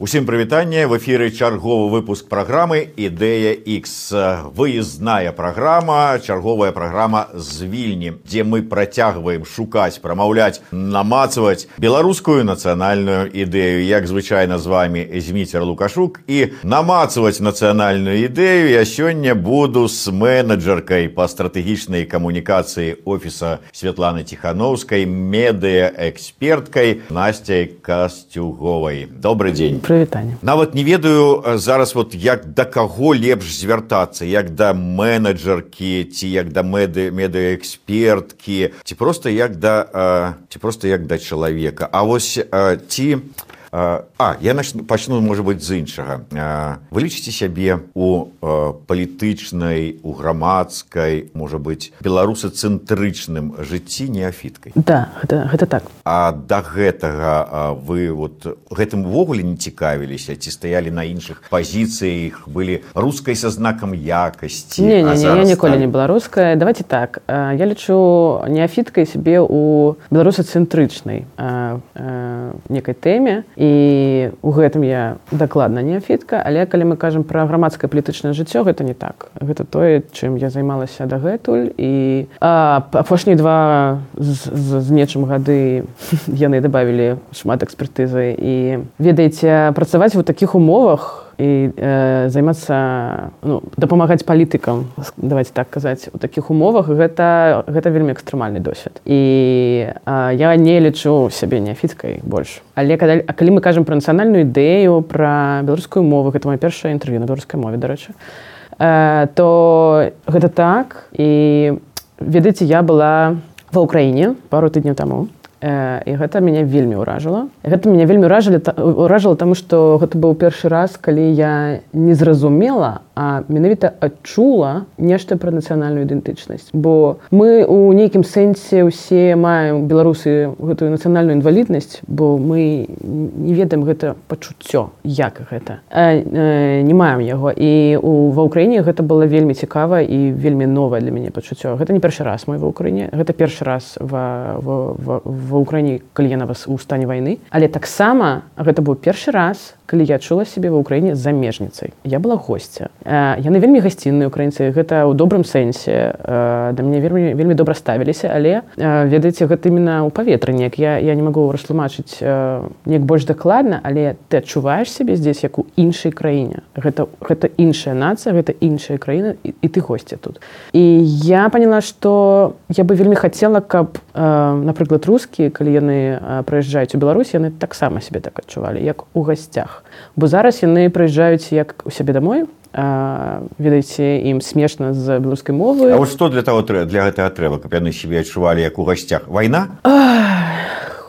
Усім прывітанне в эфіры чарговы выпуск праграмы ідэя X выездная праграма чарговая праграма з вільні дзе мы працягваем шукаць прамаўляць намацаваць беларускую нацыянальную ідэю як звычайна з вами зміцер лукашук. І намацаваць нацыянальную ідэю я сёння буду с менеджеркай по стратэгічнай камунікацыі офіса Святланы ціхановскай медыа эксперткай насцяй касцюговай добрый день прывітанне нават не ведаю зараз вот як да каго лепш звяртацца як да менеджеркі ці як да мэды медыаэксперткі ці просто як да ці просто як да чалавека. А вось ці А я начну, пачну можа быть з іншага. Вы лічыце сябе у палітычнай у грамадскай можа быть беларусацэнтрычным жыцці неафіткай? Да гэта, гэта так. А да гэтага вы вот гэтым увогуле не цікавіліся ці стаялі на іншых пазіцыях былі рускай са знакам якасці не, не, не, я ніколі так... не беларуская давайте так я лічу неафіткай сябе у беларусацэнтрычнай некай тэме і у гэтым я дакладна неафітка але калі мы кажам пра грамадскае палітычнае жыццё гэта не так. Гэта тое чым я займалася дагэтуль. І апошнія два з, з, з нечым гады яны дабавілі шмат экспертызы. І ведаеце працаваць у такіх умовах і э, займацца ну, дапамагаць палітыкам давайте так казаць у такіх умовах гэта гэта вельмі экстрэмальны досвед. І э, я не лічу сябе неафіцкай больш. Але калі, калі мы кажам пра нацыянальную ідэю пра беларускую мову гэта моя першая інтэрв'ю на беларускай мове дарэчы э, то гэта так. І ведаеце я была ва ўкраіне пару тыдняў таму і гэта мяне вельмі ўражала гэта мяне вельмі ўражалі ўражала таму што гэта быў першы раз калі я не зразумела а менавіта адчула нешта пра нацыянальную ідэнтычнасць. Бо мы у нейкім сэнсе ўсе маем беларусы гэтую нацыянальную інваліднасць бо мы не ведаем гэта пачуццё як гэта. А, э, не маем яго. І у ва ўкраіне гэта было вельмі цікава і вельмі новае для мяне пачуццё. Гэта не першы раз мой ва ўкраіне гэта першы раз ва, ва, ва, ва ўкраіне калі яна вас у стане вайны але таксама гэта быў першы раз калі я чула сябе ва ўкраіне замежніцай. Я была госця. Яны вельмі гасцінныя украінцы гэта ў добрым сэнсе. Да мне вельмі вельмі добра ставіліся але ведаеце гэта именно ў паветры неяк. Я я не магу растлумачыць неяк больш дакладна але ты адчуваеш сябе здесь як у іншай краіне. Гэта гэта іншая нацыя гэта іншая краіна і, і ты госця тут. І я поняла что я бы вельмі хацела каб напрыклад рускі калі яны прыязджаюць у Беларусь яны таксама сябе так адчувалі як у гасцях бо зараз яны прыязджаюць як у сябе домой ведаеце ім смешна з беларускай мовы А вот што для того для гэтага трэба каб яны сябе адчувалі як у гасцях? Вайна?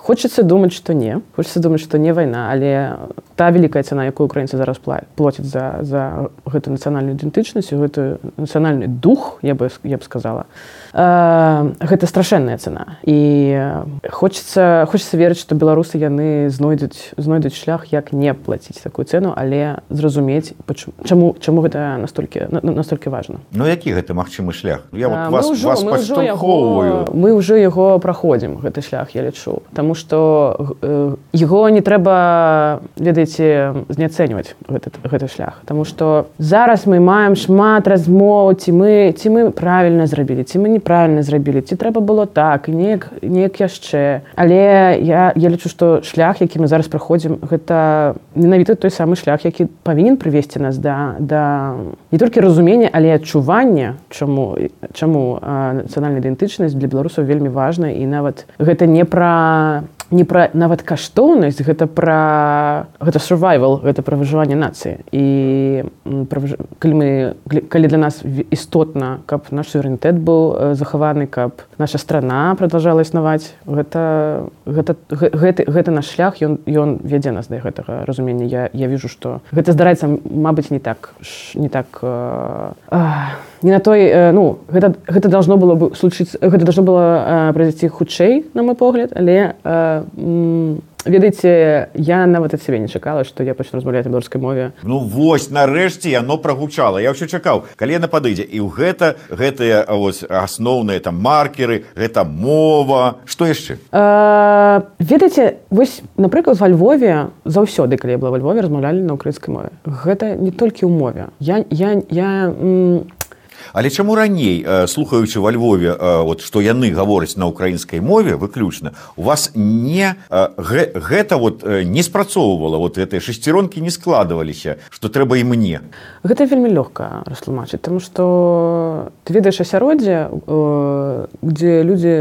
Хочется думаць што не. Хочется думаць што не вайна але та вялікая цана якую украінцы зараз плоцяць за за гэту нацыянальную ідэнтычнасць гэтую нацыянальны дух я бы я б сказала гэта страшэнная цана. І хочется хочется верыць што беларусы яны знойдуць знойдуць шлях як не плаціць такую цену але зразумець чаму чаму гэта настолькі настолькі важно Ну які гэта магчымы шлях? Я вот вас, ўжо, вас мы, ўжо яго, мы ўжо яго праходзім гэты шлях я лічу. Таму што яго не трэба ведаеце зняцэньваць гэты, гэты шлях. Таму што зараз мы маем шмат размоў ці мы ці мы правільна зрабілі ці мы не неправільна зрабілі ці трэба было так неяк неяк яшчэ. Але я я лічу што шлях які мы зараз праходзім гэта менавіта той самы шлях які павінен прывесці нас да да не толькі разумення але адчування чаму чаму нацыянальная ідэнтычнасць для беларусаў вельмі важна і нават гэта не пра не пра нават каштоўнасць гэта пра гэта survival гэта пра выжыванне нацыі. І калі мы калі для нас істотна каб наш суверэнітэт быў захаваны каб наша страна продолжала існаваць гэта гэта гэты гэта наш шлях ён ён вядзе нас да гэтага разумення. Я я вижу что гэта здараецца Мабыць не так не так э, не на той э, ну гэта гэта должно было бы случиться гэта должно было э, произойти хутчэй на мой погляд але э, ведаеце я нават ад сябе не чакала што я пачну размаўляць на беларускай мове. Ну вось нарэшце яно прагучала. Я ўсё чакаў. Калі яна падыдзе і ў гэта гэтыя вось асноўныя там маркеры гэта мова што яшчэ? Ведаеце вось напрыклад ва Львове заўсёды калі я была ва Львове размаўлялі на ўкраінскай мове. Гэта не толькі ў мове. Я я я Але чаму раней слухаючы во Львове вот што яны гавораць на украінскай мове выключна у вас не гэта вот не спрацоўвала вот гэтыя шасцеронкі не складываліся што трэба і мне? Гэта вельмі лёгка растлумачыць тому что ты ведаеш асяроддзе дзе людзі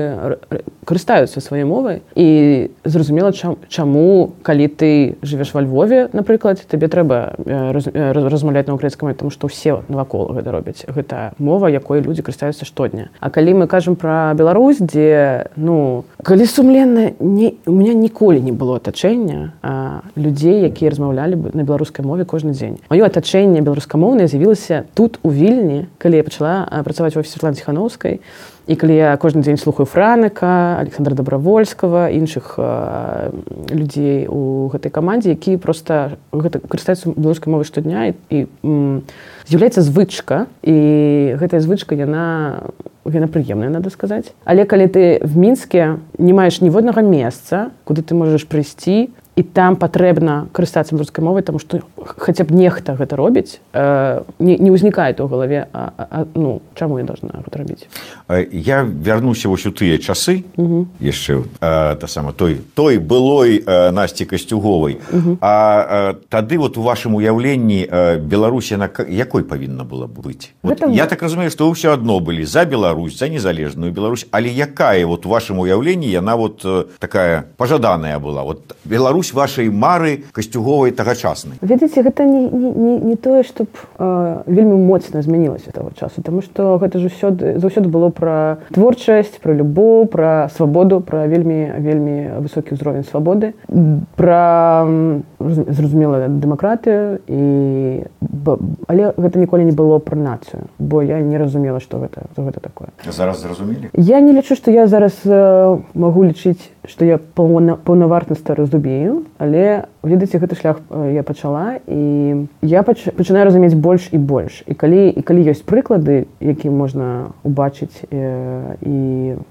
карыстаюцца сваёй мовай і зразумела чам, чаму калі ты жывеш во Львове напрыклад табе трэба размаўляць на украінскай тому што ўсе навакол гэта робяць. Гэта мова якой людзі карыстаюцца штодня. А калі мы кажам пра Беларусь дзе ну калі сумленна не у меня ніколі не было атачэння людзей якія размаўлялі бы на беларускай мове кожны дзень. Маё атачэнне беларускамоўнае з'явілася тут у вільні калі я пачала працаваць у офісе Светланы ціхановскай і калі я кожны дзень слухаю франыка александра добравольскага іншых э, людзей у гэтай камандзе які просто гэта карыстаюцца беларускай мовы штодня і, і з'яўляецца звычка і гэтая звычка яна яна прыемная надо сказаць. Але калі ты в мінске не маеш ніводнага месца куды ты можаш прыйсці і там патрэбна карыстацца беларускай мовай тому что хаця б нехта гэта робіць э, не, не ўзнікае у галаве а, а, ну чаму я должна гэта рабіць? Я вярнуся вось у тыя часы яшчэ та сама той той былой насці касцюговай. А тады вот у вашым уяўленні беларусі на якой павінна была быць? Вот, гэта... я так разумею што ўсё адно былі за Беларусь за незалежную Беларусь але якая вот у вашым уяўленні яна вот такая пажаданая была? Вот Беларусь Беларусь вашай мары касцюговай тагачаснай. Ведаеце гэта не, не, не, не тое чтоб э, вельмі моцна змянілася того часу тому что гэта ж усёды заўсёды было пра творчасць про любоў пра свабоду пра вельмі вельмі высокі ўзровень свабоды пра зразумела дэмакратыю і але гэта ніколі не было пра нацыю бо я не разумела что гэта гэта такое. Зараз зразумелі? Я не лічу что я зараз э, могу лічыць што я паўнавартнасць разумею але ведаеце гэты шлях я пачала і я пач, пачынаю разумець больш і больш. І калі і калі ёсць прыклады які можна убачыць э, і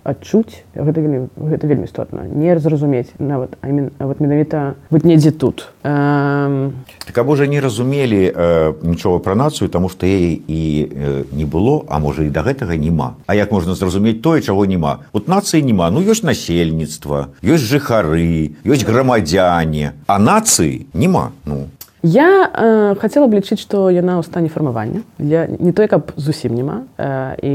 адчуць гэта вельмі гэта вельмі істотна. Не зразумець нават амін вот менавіта вот недзе тут. Эм... так можа не разумелі э, нічога пра нацыю таму што яе і э, не было а можа і да гэтага няма. А як можна зразумець тое чаго няма? Вот нацыі няма. Ну ёсць насельніцтва ёсць жыхары ёсць грамадзяне а нацыі няма ну Я э, хацела б лічыць, што яна ў стане фармавання. Я не той, каб зусім няма э, і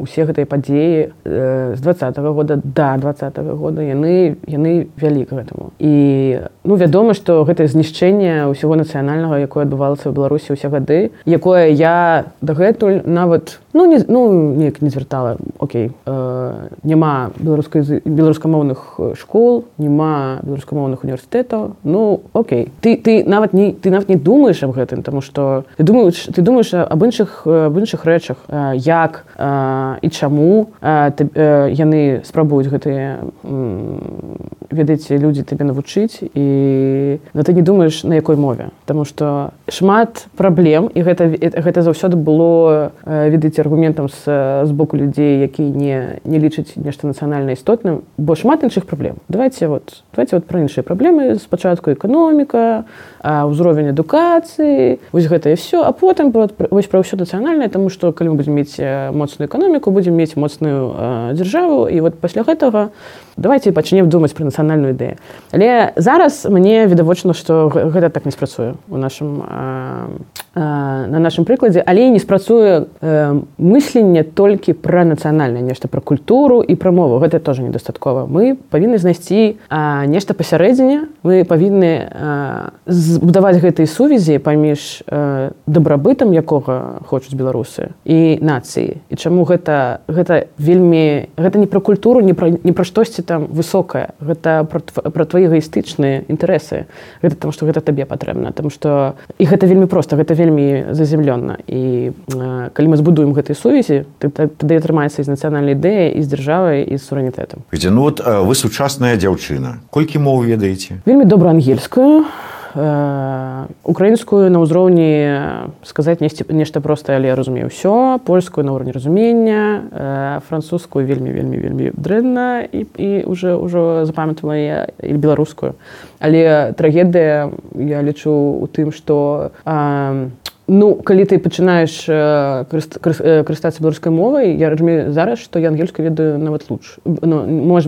усе гэтыя падзеі э, з два -го года да два -го года яны яны вялі к гэтаму. І ну, вядома, што гэтае знішчэнне ўсяго нацыянальнага, якое адбывалася ў Беларусі ўсе гады, якое я дагэтуль нават ну, не, ну, неяк не звяртала Окей э, няма беларускамоўных школ, няма беларускамоўных універсітэтаў. Ну Окей, ты, ты нават нават не ты нават не думаешь об гэтым тому что ты думаешь ты думаешь об іншых об іншых рэчах. Як і чаму ты, яны спрабуюць гэтыя ведаеце людзі табе навучыць і но ты не думаешь на якой мове. Таму что шмат праблем і гэта гэта заўсёды было ведаеце аргументам з, з боку людзей які не не лічаць нешта нацыянальна істотным бо шмат іншых праблем. Давайте вот давайте вот пра іншыя праблемы. Спачатку эканоміка ўзровень адукацыі вось гэта і все а потым вось пра ўсё нацыянальнае тому что калі мы будем мець моцную эканоміку будем мець моцную дзяржаву і вот пасля гэтага давайте пачнем думаць пра нацыянальную ідэю. Але зараз мне відавочна што гэта так не спрацуе у нашым на нашым прыкладзе. Але не спрацуе мысленне толькі пра нацыянальнае нешта пра культуру і пра мову. Гэта тоже недастаткова. Мы павінны знайсці нешта пасярэдзіне. Мы павінны збудаваць гэтай сувязі паміж дабрабытам якога хочуць беларусы і нацыі і чаму гэта гэта вельмі гэта не пра культуру не пра не пра штосьці нешта высокае гэта пра, пра твои эгоістычныя інтарэсы гэта там што гэта табе патрэбна там што і гэта вельмі проста гэта вельмі заземлённа. І э, калі мы збудуем гэтай сувязі тады атрымаецца з нацыянальнай ідэі і з дзяржавай і з суверэнітэтам. Ну вот вы сучасная дзяўчына. Колькі моў ведаеце? Вельмі добра ангельскую. Э, украінскую на ўзроўні сказаць несці нешта простае але я разумею ўсё польскую на ўровні разумення французскую вельмі вельмі вельмі дрэнна і, і уже ўжо запамятала я і беларускую але трагедыя я лічу у тым што э, Ну калі ты пачынаеш карыстацца беларускай мовай я разумею зараз што я ангельскую ведаю нават лучш. Ну,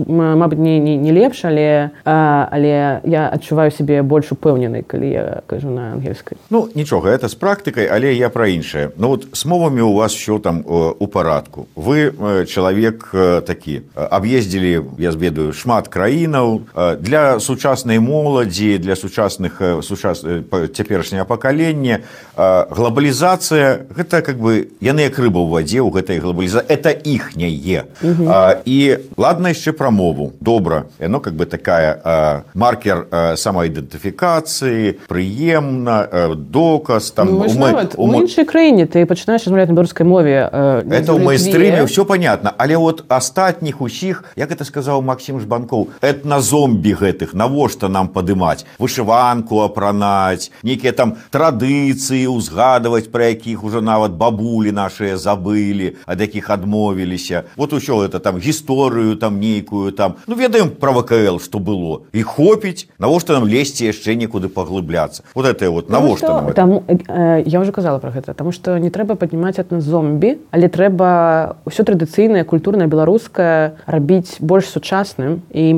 мабыць не, не, не лепш але а, але я адчуваю сябе больш упэўненай калі я кажу на ангельскай. Ну нічога это з практыкай але я пра іншае. Ну вот с мовамі у вас що там у парадку. Вы чалавек такі аб'ездзілі я зведаю шмат краінаў для сучаснай моладзі для сучасных сучас цяперашняга пакалення глобалізацыя гэта как бы яны як рыба ў вадзе ў гэтай глобаліза это іхняе. І ладна яшчэ пра мову. Добра яно как бы такая а, маркер самаідэнтыфікацыі прыемна доказ там ну, мы, у іншай краіне ты пачынаеш размаўляць на беларускай мове это ў майстрыме все понятно але вот астатніх усіх як это сказаў Макссім жбанкоў этна зомбі гэтых навошта нам падымаць? Вышыванку апранаць нейкія там традыцыі ўзгад узгадываць пра якіх ужо нават бабулі нашыя забылі ад якіх адмовіліся. Вот усё это там гісторыю там нейкую там. Ну ведаем про вКл что было. І хопіць навошта нам лезці яшчэ некуды паглыбляцца. Вот это вот навошта там э, я уже казала про гэта тому что не трэба паднімаць это зомбі але трэба ўсё традыцыйнае культурная беларуская рабіць больш сучасным і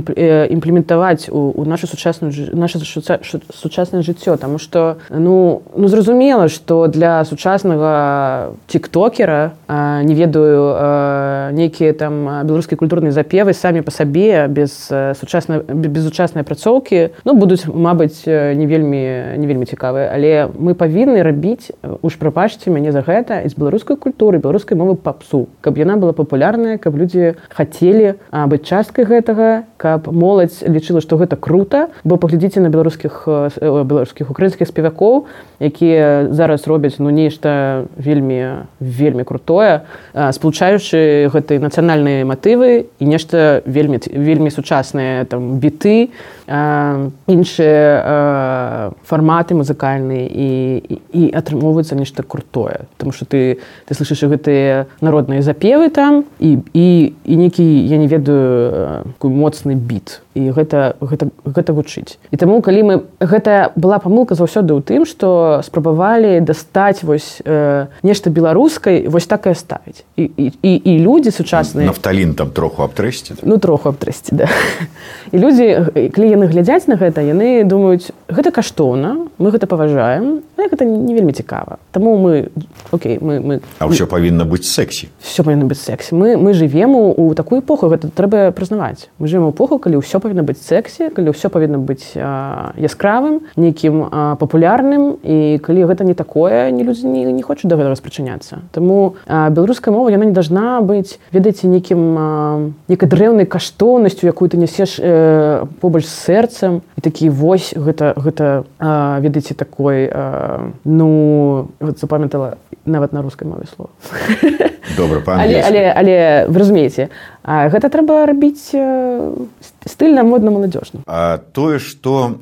імплементаваць у, у нашу сучасную наше сучаснае жыццё. Тому что ну ну зразумела что што для сучаснага тиктокера не ведаю нейкія там беларускія культурныя запевы самі па сабе без сучаснай безучаснай апрацоўкі ну будуць мабыць не вельмі не вельмі цікавыя але мы павінны рабіць уж прапачце мяне за гэта з беларускай культуры беларускай мовы папсу каб яна была папулярная каб людзі хацелі быць часткай гэтага каб моладзь лічыла што гэта круто. Бо паглядзіце на беларускіх беларускіх украінскіх спевакоў якія зараз зараз робяць ну нешта вельмі вельмі крутое спалучаючы гэтай нацыянальныя матывы і нешта вельмі вельмі сучасныя там біты іншыя фарматы музыкальныя і, і, і атрымоўваецца нешта крутое. Потому что ты ты слышишь гэтыя народныя запевы там і і, і нейкі я не ведаю моцны біт і гэта гэта гэта гучыць. І таму калі мы гэта была памылка заўсёды ў тым што спрабавалі дастаць вось э, нешта беларускай вось так і ставіць і, і, і, і людзі сучасныя. Нафталін там троху абтрэсці ну троху абтрэсці да. і людзі калі яны глядзяць на гэта яны думаюць гэта каштоўна мы гэта паважаем гэта не вельмі цікава. Таму мы Окей мы, мы А ўсё павінна быць сексі все павінна быць сексі мы мы жывем у, у такую эпоху гэта трэба прызнаваць. Мы жывем эпоху калі ўсё павінна быць сексі калі ўсё павінна быць а, яскравым нейкім папулярным і калі гэта не такое не людзі не, не хочуць да гэтага распрачыняцца Таму а, беларуская мова яна не должна быць ведаеце нейкім некай дрэўнай каштоўнасцю якую ты нясеш э, побач з сэрцам і такі вось гэта гэта ведаеце такой а, ну вот запамятала нават на рускай мове слова. Добра але, але, але вы разумееце гэта трэба рабіць стыльна модна маладзёжна. Тое што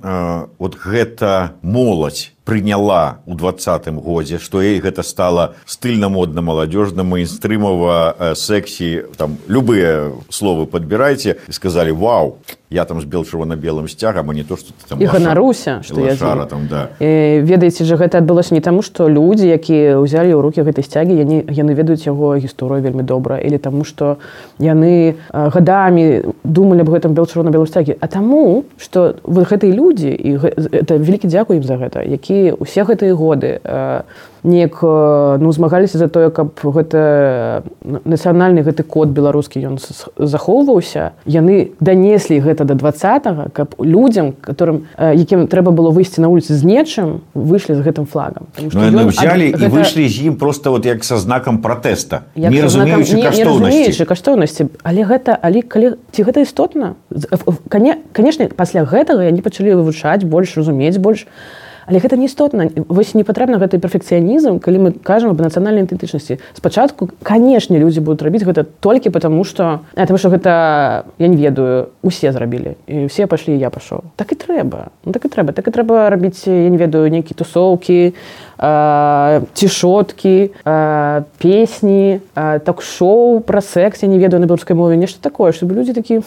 вот гэта моладзь прыняла ў двадцатым годзе што ей гэта стала стыльна модна маладзёжна мейнстрымава сексі там любыя словы падбірайце і сказалі вау я там з белчырвона-белым сцягам а не то что там і ганаруся что я там да. Ведаеце же гэта адбылося не таму что людзі якія ўзялі ў руки гэтай сцягі яны яны ведаюць яго гісторыю вельмі добра или таму что яны гадамі думалі аб гэтым белчырвона-белым сцягі а таму что вы гэтыя людзі і это вялікі дзякуй ім за гэта які які ўсе гэтыя годы э, неяк ну змагаліся за тое каб гэта нацыянальны гэты код беларускі ён захоўваўся. Яны данеслі гэта до два каб людям которым якім трэба было выйсці на улице з нечым выйшлі з гэтым флагам. Ну, взяли гэта... і выйшлі з ім просто вот як са знакам пратэста. Не разумеючы каштоўнасці. але гэта але калі ці гэта істотна? Канешне пасля гэтага яны пачалі вывучаць больш разумець больш а але гэта не істотна. Вось не патрэбна гэты перфекцыянізм калі мы кажам аб нацыянальнай ідэнтычнасці. Спачатку канешне людзі будуць рабіць гэта толькі потому что это что гэта я не ведаю усе зрабілі. І все пайшлі я пашоў. Так і трэба. Ну, так і трэба. Так і трэба рабіць я не ведаю нейкі тусоўкі цішоткі песні так-шоу пра секс я не ведаю на беларускай мове нешта такое чтобы людзі такі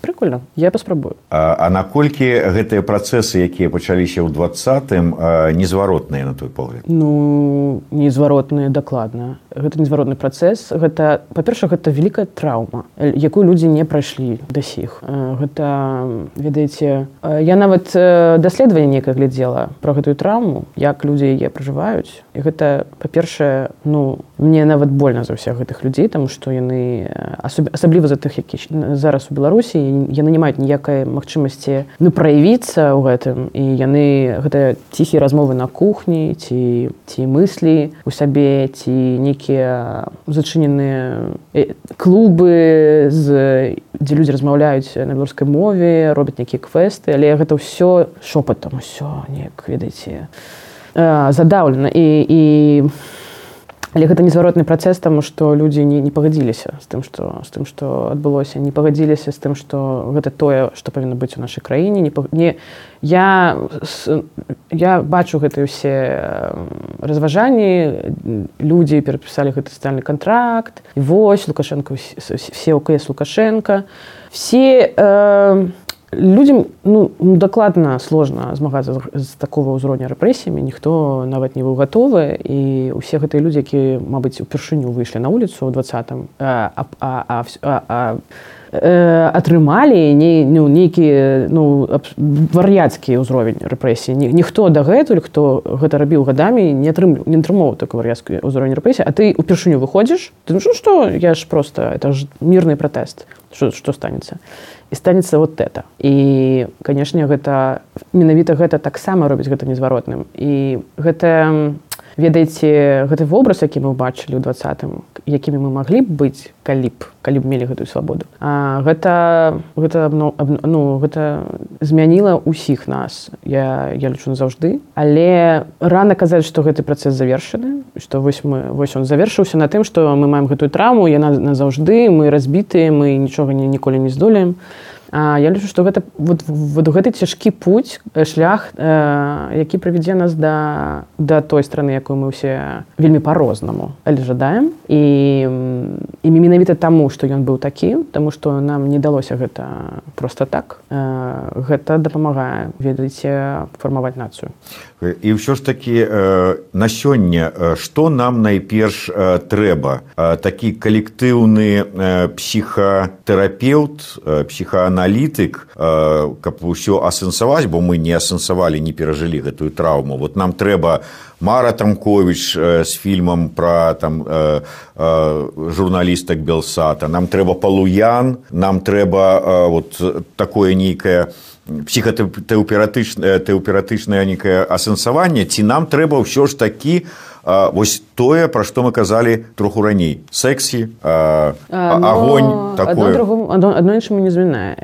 прикольно я паспрабую а, а наколькі гэтыя працэсы якія пачаліся ў двадцатым незваротныя на той погляд? Ну незваротныя дакладна. Гэта незваротны працэс. Гэта па-перша гэта вялікая траўма якую людзі не прайшлі да сіх. Гэта ведаеце я нават даследаванне некае глядзела про гэтую траўму як людзі яе пражываюць і гэта па-першае ну мне нават больна за ўсіх гэтых людзей там што яны асабліва за тых які зараз у беларусі яны не маюць ніякай магчымасці ну праявіцца ў гэтым. І яны гэта ціхія размовы на кухні ці ці мыслі у сабе ці нейкія зачыненыя клубы з дзе людзі размаўляюць на беларускай мове робяць нейкія квесты. Але гэта ўсё шопатам усё неяк ведаеце задаўлена і, і але гэта незваротны працэс таму што людзі не, не пагадзіліся з тым што з тым што адбылося не пагадзіліся з тым што гэта тое што павінна быць у нашай краіне не, не я я бачу гэтыя ўсе разважанні людзі перапісалі гэты сацыяльны контракт і вось лукашенко все укс лукашенко. Все э, людям ну, дакладна сложна змагацца з такого ўзроўня рэпрэсіямі ніхто нават не быў гатовы. І усе гэтыя людзі які мабыць упершыню выйшлі на улицу ў двадцатым атрымалі не ну, нейкі ну вар'яцкі ўзровень рэпрэсіі Ні, ніхто дагэтуль хто гэта рабіў гадамі не атрым не атрымоў такой вар'яцкі ўзровень рэпрэсіі а ты упершыню выходзіш ты ну што я ж просто это ж мірны пратэст. Што, што станецца? і станецца вот это. І канешне гэта менавіта гэта таксама робіць гэта незваротным. І гэта ведаеце гэты вобраз які мы ўбачылі ў двадцатым якімі мы маглі б быць калі б калі б мелі гэтую свабоду. А гэта гэта ну, ну гэта змяніла ўсіх нас. Я я лічу назаўжды. Але рана казаць што гэты працэс завершаны што вось мы вось он завершыўся на тым што мы маем гэтую травму яна назаўжды мы разбітыя мы нічога не ніколі не здолеем. А, я лічу, што гэта вот, вот гэты цяжкі путь э, шлях, э, які прывядзе нас да, да той страны, якую мы ўсе вельмі па-рознаму жадаем і, і менавіта таму, што ён быў такі, таму што нам не далося гэта просто так. Э, гэта дапамагае ведаеце фармаваць нацыю. І ўсё ж такі э, на сёння што нам найперш э, трэба такі калектыўны э, псіхатэрапеўт псіхаана аналітык э, каб ўсё асэнсаваць бо мы не асэнсавалі не перажылі гэтую траўму. Вот нам трэба мара тамкович э, з фільмам пра там э, журналістак белсата. Нам трэба палуян. Нам трэба вот такое нейкае псіхатэўператычнае тэўператычнае нейкае асэнсаванне ці нам трэба ўсё ж такі вось тое пра што мы казалі троху раней. Сексі огонь такое. одно іншаму не змінае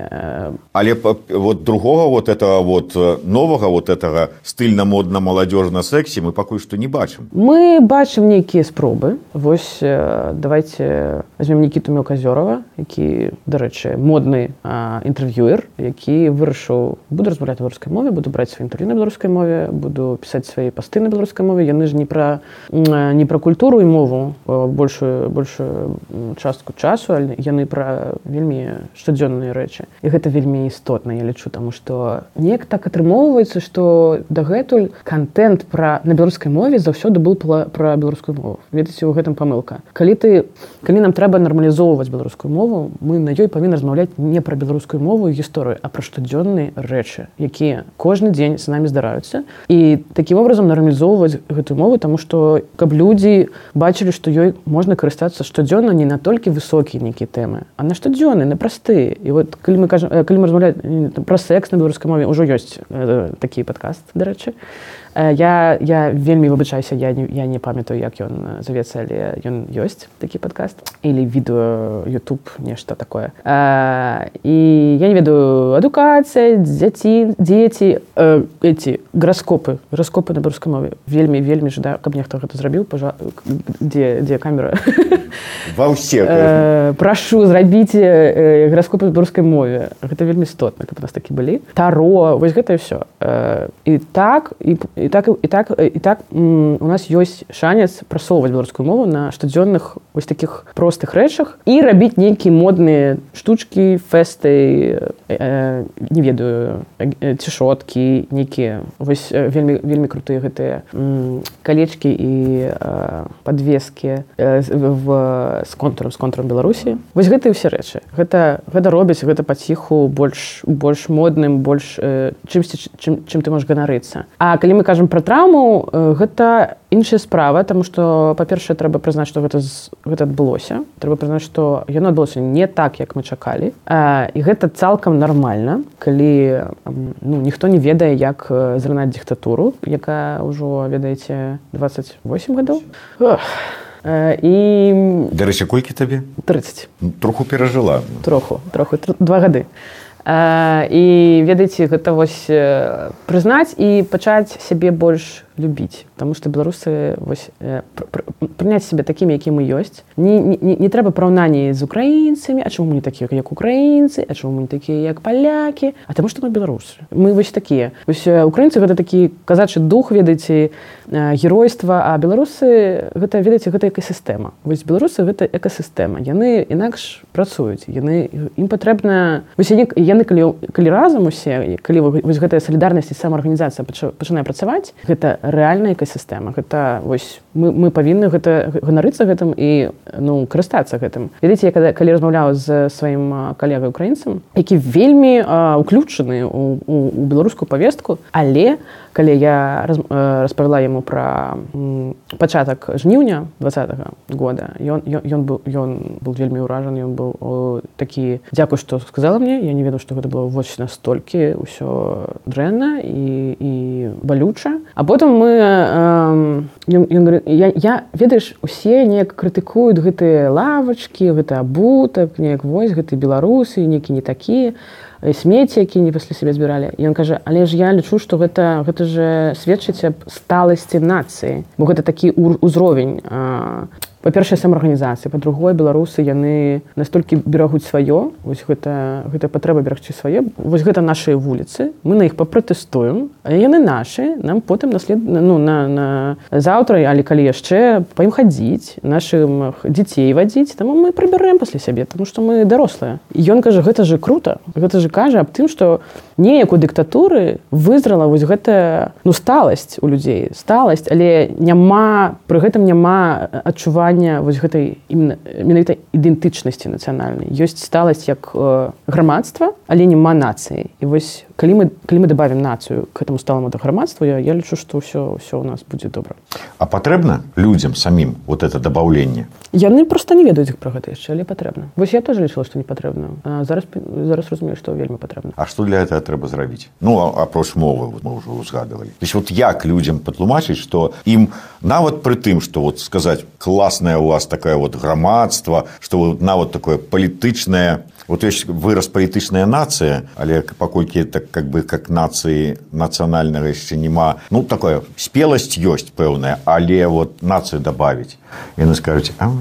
але вот другого вот этого вот новага вот этого стыльна модна маладзёжна сексі мы пакуль што не бачым мы бачым нейкія спробы. Вось давайте возьмем нікіту мелказёрова які дарэчы модны інтэрв'юер які вырашыў буду размаўляць беларускай мове буду браць свае інтэрв'ю на беларускай мове буду пісаць свае пасты на беларускай мове яны ж не пра не пра культуру і мову большую большую частку часу яны пра вельмі штодзённыя рэчы. І гэта вельмі істотна я лічу таму што неяк так атрымоўваецца што дагэтуль контент пра на беларускай мове заўсёды был пра беларускую мову. Ведаеце у гэтым памылка. Калі ты калі нам трэба нармалізоўваць беларускую мову мы на ёй павінны размаўляць не пра беларускую мову гісторыю а пра штодзённыя рэчы якія кожны дзень з намі здараюцца. І таким образом нармалізоўваць гэтую мову тому что каб людзі бачылі што ёй можна карыстацца штодзённа не натолькі высокія нейкія тэмы. А на штодзённы на просты і вот калі мы кажам калі мы размаўляем пра секс на беларускай мове ўжо ёсць э, такі падкаст дарэчы. Э, я, я вельмі выбачаюся я не, я не памятаю як ён завецца але ён ёсць такі падкаст или відэо YouTube нешта такое. А, э, і я не ведаю адукацыя дзяці дзеці э, эти граскопы граскопы на беларускай мове. Вельмі вельмі жадаю каб нехто гэта зрабіў пожа дзе дзе камера? Ва ўсе э, прашу зрабіце э, граскопы беларускай мове. Гэта вельмі істотна каб нас такі былі. Таро вось гэта все э, і так і і так і так і так у нас ёсць шанец прасоўваць беларускую мову на штодзённых вось таких простых рэчах і рабіць нейкія модныя штучки фэсты э, не ведаю цішоткі нейкія вось вельмі вельмі крутыя гэтыя калечки і э, подвескі э, в с контуром с контуром беларусі вось гэтыя ўсе рэчы гэта гэта робіць гэта паціху больш больш модным больш э, чымсьці чым, чым ты можаш ганарыцца. А калі мы кажам пра траўму э, гэта іншая справа тому что па-першае трэба прызнаць што гэта гэта адбылося. Трэба прызнаць што яно адбылося не так як мы чакалі. А, і гэта цалкам нармальна калі ну ніхто не ведае як зранаць дыктатуру якая ўжо ведаеце 28 гадоў. І дарэчы колькі табе? 30 троху перажыла. Троху троху два гады. а і ведаеце гэта вось прызнаць і пачаць сябе больш любіць Таму што беларусы вось, э, прыняць сябе такімі які мы ёсць. Не, не, не трэба параўнанні з украінцамі. А чаму не такія як украінцы? А чаму не такія як палякі? А таму што мы беларусы. Мы вось такія. Вось украінцы гэта такі казачы дух ведаеце геройства а беларусы гэта ведаеце гэта экасістэма. Вось беларусы гэта экасістэма. Яны інакш працуюць. Яны ім патрэбна яны калі калі разам усе калі вось гэтая салідарнасць і самаарганізацыя пачынае працаваць гэта рэальная экасістэма гэта вось мы, мы павінны гэта ганарыцца гэтым і ну карыстацца гэтым. Ведаеце я калі размаўляў з сваім калегай украінцам які вельмі уключаны у, у, у беларускую павестку але калі я раз, распавяла яму пра пачатак жніўня два года ён ён быў ён был вельмі ўражаны ён быў такі дзякуй што сказала мне я не ведаю што гэта было вось настолькі ўсё дрэнна і, і балюча. А потым мы ён, ён говорит, я, я ведаеш усе неяк крытыкуюць гэтыя лавачкі гэта абутак неяк вось гэты беларусы некі не такія а смеці які не пасля сябе збіралі ён кажа але ж я лічу што гэта гэта же сведчыць аб сталасці нацыі бо гэта такі ўзровень па-першае самаарганізацыі па-другое беларусы яны настолькі берагуць сваё вось гэта гэта патрэба берагчы свае вось гэта нашыя вуліцы мы на іх папратэстуем яны нашы нам потым наслед ну на, на заўтра але калі яшчэ па ім хадзіць нашым дзяцей вадзіць там мы прыбярэм пасля сябе тому што мы дарослыя. Ён кажа гэта же круто гэта же кажа аб тым што неяк у дыктатуры вызрала вось гэтая ну сталасць у людзей. Сталасць але няма пры гэтым няма адчування адчування вось гэтай менавіта ідэнтычнасці нацыянальнай. Ёсць сталасць як э, грамадства але нема нацыі. І вось калі мы калі мы добавим нацыю к этому сталаму да грамадства я, я лічу што ўсё ўсё у нас будзе добра а патрэбна людзям самім вот это дабаўленне яны просто не ведаюць іх пра гэта яшчэ але патрэбна вось я тоже лічыла што не патрэбна зараз зараз разумею што вельмі патрэбна А што для этого трэба зрабіць ну апроч мовы мы ўжо узгадывалі то есть вот як людзям патлумачыць што ім нават пры тым што вот сказаць класная у вас такая вот грамадства што нават такое палітычнае вот есть вырос палітычная нация але паколькі так как бы как нации нацыянальнага яшчэ няма ну такое спеласць ёсць пэўная але вот нацию добавить. Яны скажуць а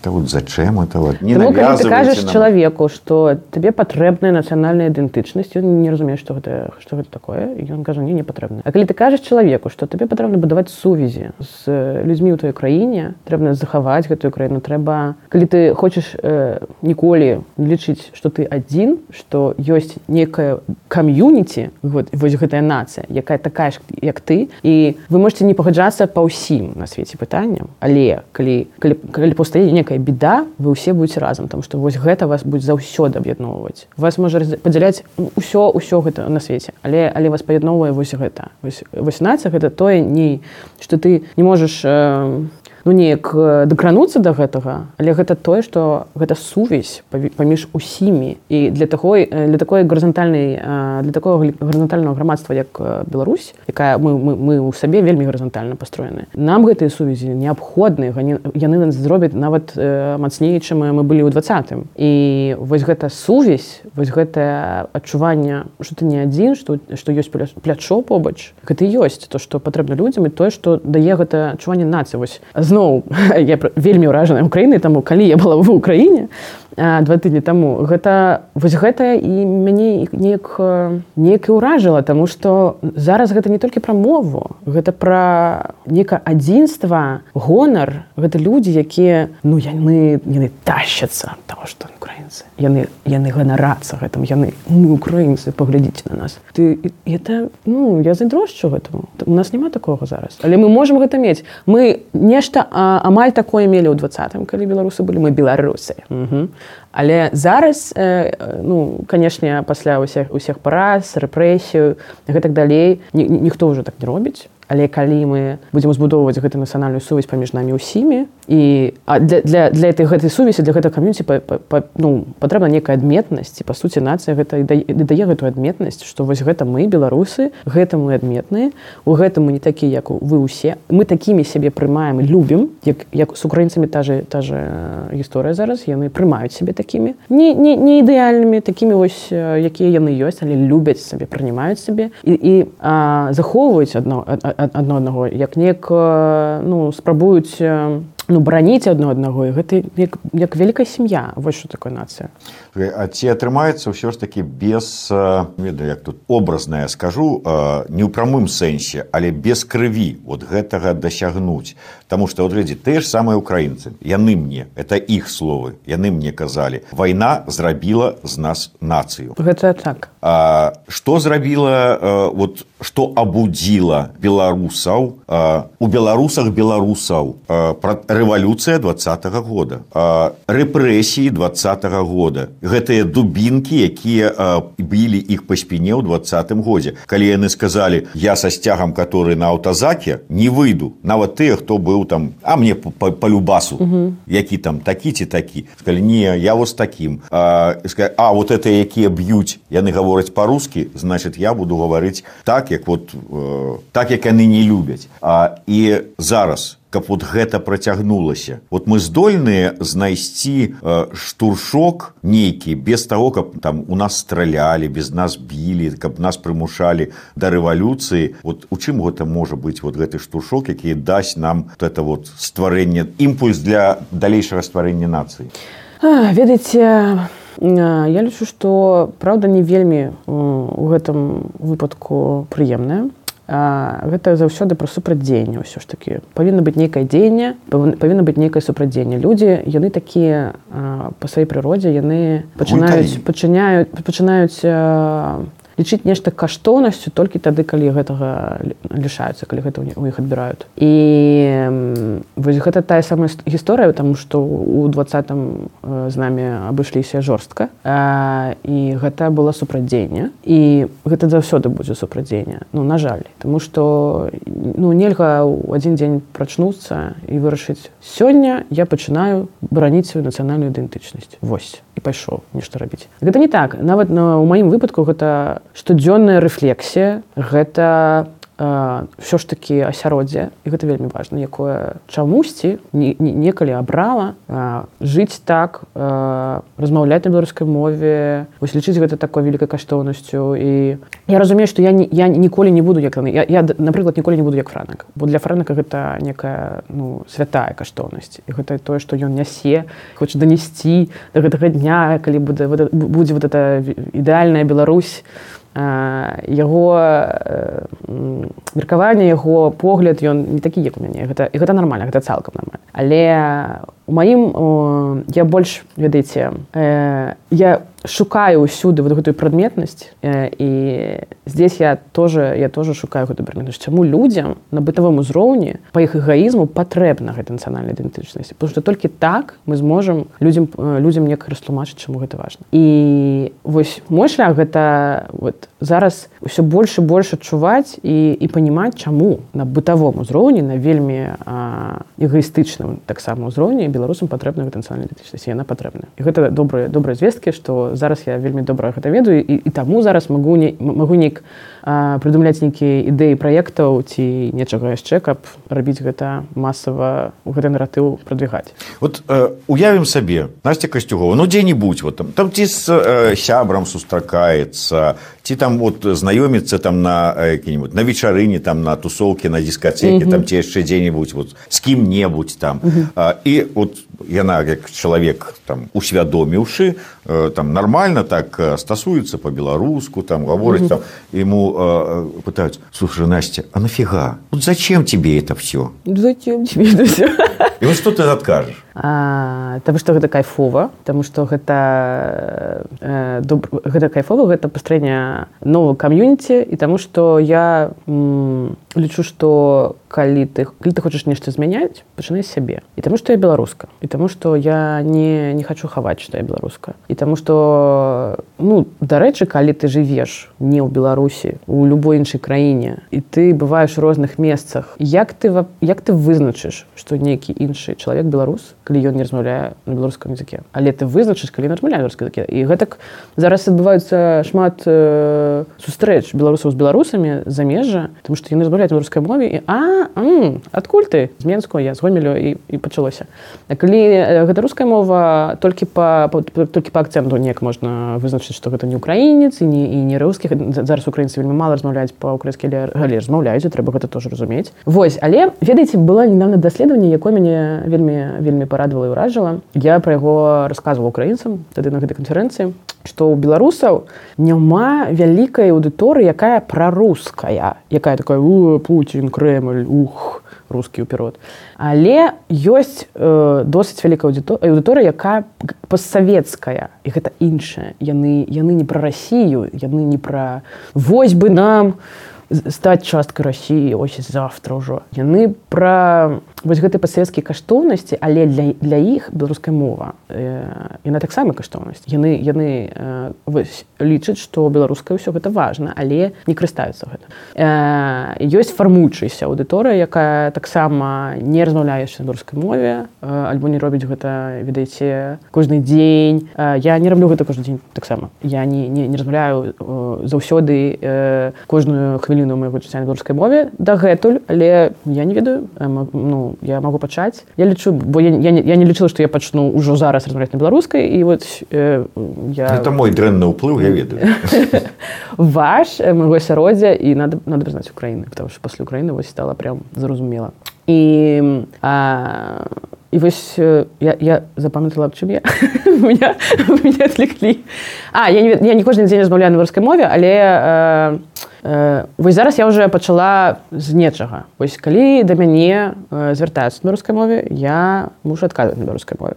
это вот зачем это вот? Не Тому, ты кажаш нам... чалавеку что табе патрэбная нацыянальная ідэнтычнасць он не разумееш что гэта что гэта такое ён кажа не не патрэбна А калі ты кажаш чалавеку что табе патрэбна будаваць сувязі з людзьмі ў твоей краіне трэбна захаваць гэтую краіну трэба калі ты хочаш э, ніколі лічыць что ты адзін что ёсць некая кам'юніці вот вось гэтая нацыя якая такая ж як ты і вы можете не пагаджацца па ўсім на свеце пытанням але калі калі, калі паўстае некая беда вы ўсе будете разам там что вось гэта вас будзе заўсёды аб'ядноўваць. Вас можа падзяляць ўсё ўсё гэта на свеце але але вас паядноўвае вось гэта. Вось, вось нацыя гэта тое не что ты не можаш э, ну неяк дакрануцца да гэтага але гэта тое што гэта сувязь паміж усімі. І для такой для такой гарызантальнай для такого гарызантального грамадства як Беларусь якая мы, мы, мы ў сабе вельмі гарызантальна пастроены нам гэтыя сувязі неабходныя яны нас зробяць нават мацней чым мы былі ў двадцатым і вось гэта сувязь вось гэтае адчуванне что ты не адзін што што ёсць плячо побач гэта ёсць то што патрэбна людзям і тое што дае гэта адчуванне нацыі. Вось з зноў я вельмі ўражаная Украінай таму калі я была в Украіне два тыдні таму гэта вось гэта і мяне неяк неяк і ўражала таму што зараз гэта не толькі пра мову гэта пра нека адзінства гонар. Гэта людзі якія ну яны яны тащацца того што украінцы. Яны яны ганарацца гэтым яны мы украінцы паглядзіце на нас. Ты это ну я задрожчу гэтаму. У нас няма такого зараз. Але мы можемм гэта мець. Мы нешта амаль такое мелі ў двадцатым калі беларусы былі мы беларусы. Але зараз э, ну канешне пасля ўсіх усіх параз рэпрэсію гэтак далей ні, ніхто ўжо так не робіць але калі мы будзем узбудоўваць гэту нацыянальную сувязь паміж намі ўсімі. І для, для, для этой гэтай сувязі для гэтага кам'юніці ну, патрэбна некая адметнасць. Па суці нацыя гэта дае гэтую адметнасць што вось гэта мы беларусы гэта мы адметныя. У гэтым мы не такі як вы ўсе. Мы такімі сябе прымаем любім як як з украінцамі та же та же гісторыя зараз. Яны прымаюць сябе такімі. Не, не, не ідэальнымі такімі вось якія яны ёсць але любяць сабе прынімаюць сабе і, і захоўваюць адно адно аднаго як неяк ну спрабуюць ну бараніць адно аднаго. І гэта як, як вялікая сям'я. Вось що такое нацыя. А ці атрымаецца ўсё ж таки без ведаю як тут образная скажу не ў прамым сэнсе але без крыві вот гэтага дасягнуць Таму што глядзі тыя ж самыя украінцы яны мне это іх словы яны мне казалі вайна зрабіла з нас нацыю гэта так. А, што зрабіла вот што абудзіла беларусаў у беларусах беларусаў пра рэвалюцыя двадцатого года рэпрэсіі двадцатого года гэтыя дубінкі якія білі іх па спіне ў двадцатым годзе. Калі яны сказалі я са сцягам который на аўтазаке не выйду нават тыя хто быў там а мне па, па любасу які там такі ці такі сказали не я вось таким а, а вот это якія б'юць яны гавораць по-рускі значит я буду гаварыць так як вот э, так як яны не любяць а, і зараз каб вот гэта працягнулася. Вот мы здольныя знайсці э, штуршок нейкі без того каб там у нас стралялі без нас білі каб нас прымушалі да рэвалюцыі. Вот у чым гэта можа быць вот гэты штуршок які дасць нам вот это вот стварэнне імпульс для далейшага стварэння нацыі? Ведаеце я лічу што праўда не вельмі у гэтым выпадку прыемная гэта заўсёды пра супрадзенне ўсё ж такі. Павінна быць нейкае дзеянне павінна быць нейкае супрадзенне людзі яны такія па сваёй прыродзе яны пачынаюць пачыняюць пачынаюць лічыць нешта каштоўнасцю толькі тады калі гэтага лішаюцца калі гэта у іх адбіраюць. І вось гэта тая самая гісторыя там што у двадцатым з намі абышліся жорстка. І гэта было супрадзенне і гэта заўсёды будзе супрадзенне ну на жаль. Тому что ну нельга ў адзін дзень прачнуцца і вырашыць сёння я пачынаю бараніць сваю нацыянальную ідэнтычнасць. Восьось і пайшоў нешта рабіць гэта не так. Нават на у маім выпадку гэта штодзённая рэфлексія гэта ўсё ж такі асяроддзе і гэта вельмі важна якое чамусьці некалі абрала жыць так размаўляць на беларускай мове вось лічыць гэта такой вялікай каштоўнасцю. І я разумею што я не я ніколі не буду як я, я напрыклад ніколі не буду як франак. Бо для франака гэта некая ну святая каштоўнасць. І гэта тое што ён нясе хоча данесці да гэтага дня калі будзе будзе вот это ідэальная Беларусь яго меркаванне яго погляд ён не такі як у мяне. Гэта і гэта нармальна гэта цалкам нормально але у маім я больш ведаеце э, я шукаю ўсюды вот гэтую прадметнасць э, і здесь я тоже я тоже шукаю гэту прадметнасць. Чаму людзям на бытавым узроўні па іх эгаізму патрэбна гэта нацыянальная ідэнтычнасць? Потому что толькі так мы зможам людзям людзям некае растлумачыць чаму гэта важна. І вось мой шлях гэта вот зараз ўсё больш і больш адчуваць і і панимаць чаму. На бытавом узроўні на вельмі эгоістычным таксама ўзроўні беларусам патрэбна патэнцыяльная ідэнтычнасць яна патрэбна. І гэта добрыя добрыя звесткі што зараз я вельмі добра гэта ведаю і, і таму зараз могу не могу нейк прыдумляць нейкія ідэі праектаў ці нечага яшчэ каб рабіць гэта масава гэты наратыў прадвігаць. Вот э, уявім сабе насця касцюгова ну дзе-нибудь вот там там ці з э, сябрам сустракаецца ці там вот знаёміцца там на які-нибудь на вечарыне там на тусовке на дискацеке там ці яшчэ дзе-нибудь вот з кім-небудзь там і вот яна як чалавек там усвядоміўшы э, там нормально так стасуецца по-беларуску там гаворыць там ему э, пытаются, слушай, Настя, а нафига? Вот зачем тебе это все? Зачем тебе это все? И вот что ты откажешь? А, тому што гэта кайфова таму што гэта э, доб... гэта кайфова гэта пастранне нового кам'юніці і таму што я м, лічу што калі ты калі ты хочаш нешта змяняць пачынай сябе і таму што я беларуска і таму што я не не хочу хаваць што я беларуска і таму што ну дарэчы калі ты жывеш не ў беларусі у любой іншай краіне і ты бываеш у розных месцах як ты як ты вызначыш што нейкі іншы чалавек беларус калі ён не размаўляе на беларускам языке? Але ты вызначыш калі размаўляе беларускай языке? І гэтак зараз адбываюцца шмат э, сустрэч беларусаў з беларусамі замежжа тому што яны размаўляюць беларускай мове і а адкуль ты? З менску я згомелю і, і пачалося калі гэта руская мова толькі па, па толькі па акцэнту неяк можна вызначыць што гэта не украінец і не і не рускіх зараз украінцы вельмі мала размаўляюць па-украінскі але размаўляюць трэба гэта тоже разумець Вось але ведаеце была недавно даследаванне якое мяне вельмі вельмі па парадавала і ўражала я пра яго рассказывал украінцам тады на гэтай канферэнцыі што ў беларусаў няма вялікай аўдыторыі якая праруская якая такая Пуін крэмль ух рускі ўперод але ёсць э, досыць вялікая аўдыторыя якая постсавецкая. І гэта іншая яны яны не пра рассію яны не пра вось бы нам стаць часткай рассіі ось завтра ўжо яны пра вось гэтай пасавецкай каштоўнасці але для, для іх беларуская мова э, яна таксама каштоўнасць. Яны яны э, вось, лічаць што беларускае ўсё гэта важна але не карыстаюцца гэта э, ёсць фармуючыся аўдыторыя якая таксама не размаўляеш на беларускай мове э, альбо не робіць гэта ведаеце кожны дзень. Э, я не раблю гэта кожны дзень таксама. Я не, не, не размаўляю э, заўсёды э, кожную хвіліну майго жыцця на беларускай мове дагэтуль але я не ведаю э, ну я могу пачаць я лічу бо я, я, я не лічыла што я пачну ўжо зараз размаўляць на беларускай і вот э, я это мой дрэнны ўплыў я ведаю. Ваш э, майго асяроддзя і надо надо прызнаць украіны потому что пасля украіны вось стала прям зразумела і а, і вось я, я запамятала аб чым я. Меня, меня отвлеклі а я не, я не кожны дзень размаўляю на беларускай мове але э, Э, вось зараз я уже пачала з нечага. Вось калі да мяне э, звяртаюцца на рускай мове я мушу адказваць на беларускай мове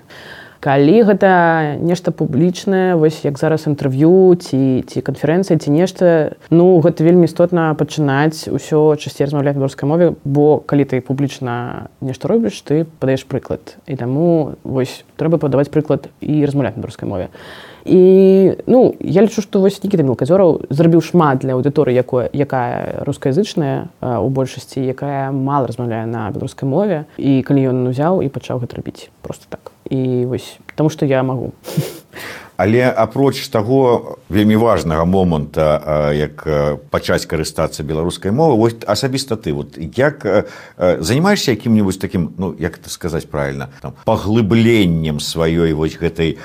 калі гэта нешта публічнае вось як зараз інтэрв'ю ці ці канферэнцыя ці нешта ну гэта вельмі істотна пачынаць усё часцей размаўляць беларускай мове бо калі ты публічна нешта робіш ты падаеш прыклад. І таму вось трэба падаваць прыклад і размаўляць на беларускай мове. І ну я лічу што вось нікіта мелказёраў зрабіў шмат для аўдыторыі якое якая рускаязычная у большасці якая мала размаўляе на беларускай мове. І калі ён узяў і пачаў гэта рабіць просто так і вось таму што я магу. Але апроч таго вельмі важнага моманта як пачаць карыстацца беларускай мовы вось асабіста ты вот як занимаешься якім-нибудь таким ну як это сказаць правильно там паглыбленнем сваёй вось гэтай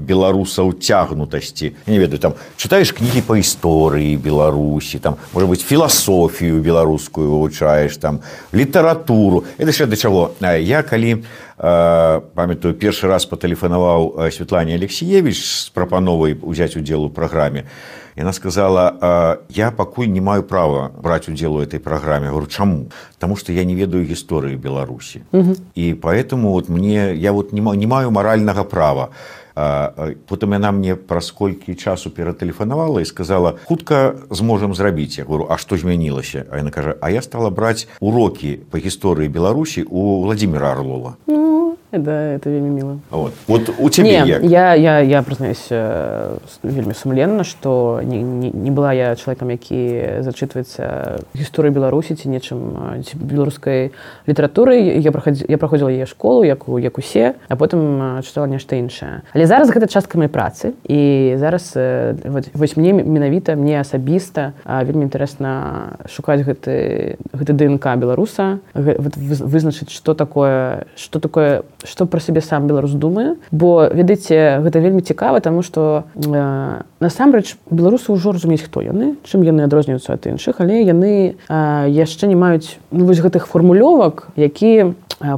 беларусаў цягнутасці не ведаю там чытаеш кнігі по гісторыі беларусі там может быть філасофію беларускую вывучаеш там літаратуру. Это яшчэ да чаго? Я калі памятаю першы раз патэлефанаваў Светлане алексеевич з прапановай узяць удзел у праграме яна сказала я пакуль не маю права браць удзел у этой праграме говорю чаму потому что я не ведаю гісторыі беларусі і поэтому вот мне я вот не, не маю маральнага права потым яна мне праз колькі часу ператэлефанавала і сказала хутка зможам зрабіць я говорю а што змянілася а яна кажа а я стала браць урокі по гісторыі беларусі у владимира орлова ну, да это вельмі мило. Вот. вот у тебе не, я. я я прызнаюсь э, вельмі сумленна что не, не, не была я чалавекам які зачытваецца гісторыі беларусі ці нечым беларускай літаратуры я я праходзіла яе школу як у як усе а потым чытала нешта іншае. Але зараз гэта частка моей працы і зараз вось мне менавіта мне асабіста вельмі інтарэсна шукаць гэты гэты днк беларуса вызначыць что такое что такое што пра сябе сам беларус думае. Бо ведаеце гэта вельмі цікава таму што э, насамрэч беларусы ўжо разумеюць хто яны чым яны адрозніваюцца ад іншых але яны э, яшчэ не маюць ну, вось гэтых фармулёвак які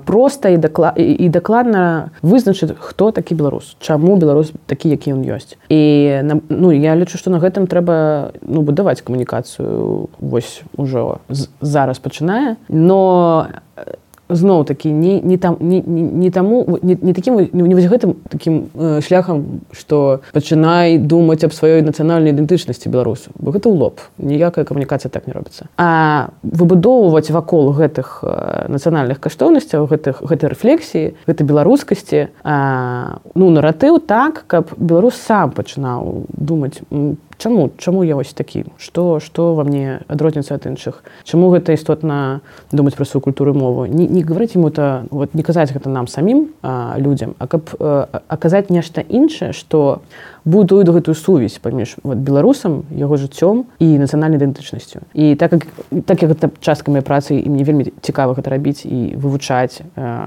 проста і дакла і дакладна вызначыць хто такі беларус чаму беларус такі які ён ёсць. І ну я лічу што на гэтым трэба ну будаваць камунікацыю. Вось ужо зараз пачынае. Но зноў такі не, не там не, не, не таму не, не таким не вось гэтым таким э, шляхам что пачынай думаць аб сваёй нацыянальнай ідэнтычнасці беларусу. Бо гэта ў лоб. Ніякая камунікацыя так не робіцца. А выбудоўваць вакол гэтых э, нацыянальных каштоўнасцяў гэтых гэтай рэфлексіі гэтай беларускасці ну наратыў так каб беларус сам пачынаў думаць чаму чаму я вось такі? Что что во мне адрозніцца ад іншых? Чаму гэта істотна думаць пра сваю культуру мову? Не, не говорить ему то вот не казаць гэта нам самім а, людям а каб аказаць нешта іншае что будуюць гэтую сувязь паміж вот, беларусам яго жыццём і нацыянальнай ідэнтычнасцю. І так как так як гэта частка моей працы і мне вельмі цікава гэта рабіць і вывучаць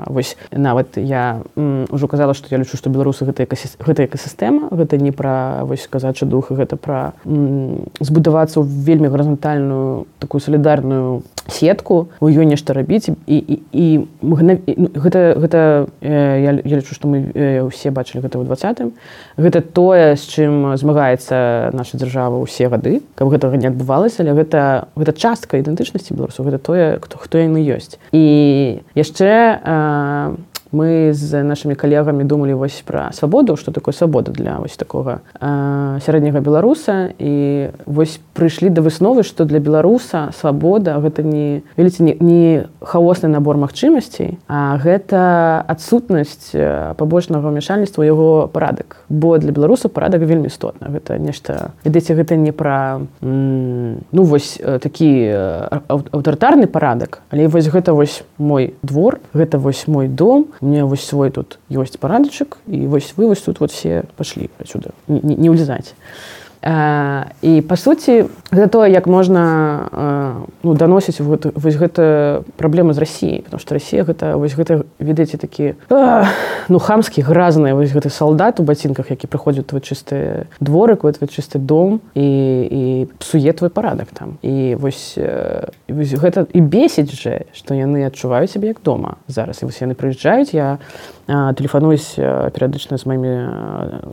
вось нават я ўжо казала што я лічу што беларусы гэта гэта экасістэма гэта не пра вось казачы дух гэта пра збудавацца ў вельмі гарызантальную такую салідарную сетку у ёй нешта рабіць і, і, і гэта гэта э, я, я лічу што мы э, ўсе бачылі гэта ў двадцатым гэта тое з чым змагаецца наша дзяржава ўсе гады каб гэтага не адбывалася але гэта гэта частка ідэнтычнасці беларусу гэта тое хто хто яны ёсць. І яшчэ у мы з нашими калегамі думалі вось пра свабоду что такое свабода для вось такога э, сярэдняга беларуса. І вось прыйшлі да высновы что для беларуса свабода гэта не веліце не, не хаосны набор магчымасцей а гэта адсутнасць пабочнага ўмяшальніцтва яго парадак. Бо для беларуса парадак вельмі істотна гэта нешта ведаеце гэта не пра ну вось такі аўтарытарны парадак але вось гэта вось мой двор гэта вось мой дом мне вось свой тут ёсць парадачак і вось вы вось тут вот все пашлі отсюда. Не, не, не ўлезаць і па сути гэта тое як можна ну, даносіць гэты, вось гэта праблема з рассіяй потому что Росія гэта вось гэта ведаеце такі ну хамскі гразны вось гэты салдат у бацінках які прыходзіць твой чысты дворык твой чысты дом і, і псуе твой парадак там. І вось, вось гэта і бесіць же што яны адчуваюць сябе як дома зараз. І вось яны прыязджаюць я тэлефануюсь перыядычна з маімі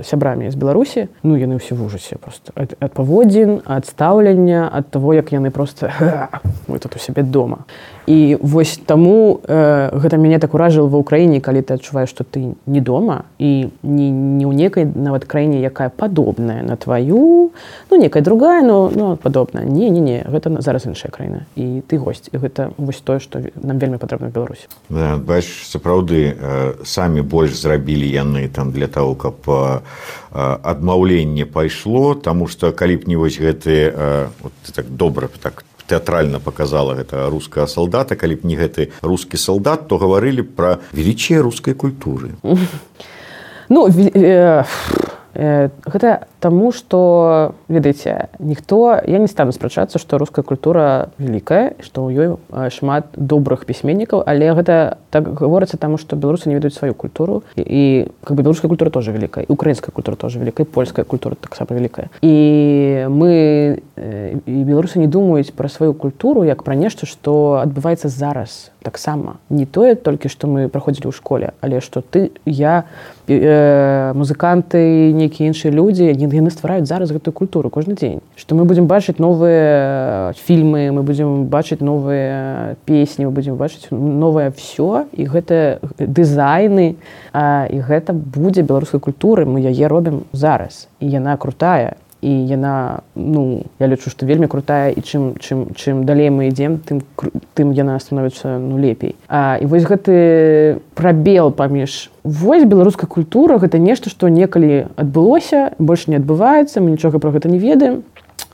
сябрамі з беларусі ну яны ўсе в ужасе просто. Ад, ад паводзін ад стаўлення ад того як яны просто мы тут у сябе дома і вось таму э, гэта мяне так уражыла ва ўкраіне калі ты адчуваеш што ты не дома і не, не ў некай нават краіне якая падобная на тваю ну некая другая но ну, падобная. Не не не гэта зараз іншая краіна. І ты госць. І гэта вось тое што нам вельмі патрэбна беларусі. Да, бач сапраўды э, самі больш зрабілі яны там для того каб э, адмаўленне пайшло таму што калі б не вось гэты э, вот, так добра так тэатральна показала гэта руская салдата калі б не гэты рускі салдат то гаварылі пра велічче рускай культуры ну э, э, гэта таму что ведаеце ніхто я не стану спрачацца что руская культура великкая что ў ёй шмат добрых пісьменнікаў але гэта так гаворыцца таму что беларусы не ведаюць сваю культуру і, і как бы беларуская культура тоже великкая украинская культура тоже великкая польская культура таксама великкая і мы і беларусы не думаюць про сваю культуру як пра нешта что адбываецца зараз таксама не тое толькі што мы праходзілі ў школе але што ты я э, музыканты нейкія іншыя людзі яны ствараюць зараз гэтую культуру кожны дзень што мы будзем бачыць новыя фільмы мы будзем бачыць новыя песні мы будзем бачыць новае все і гэта дызайны а, і гэта будзе беларускай культуры. Мы яе робім зараз. І яна крутая і яна ну я лічу што вельмі крутая і чым чым чым далей мы ідзем тым тым яна становіцца ну лепей. А, і вось гэты прабел паміж вось беларуская культура гэта нешта што некалі адбылося больш не адбываецца мы нічога пра гэта не ведаем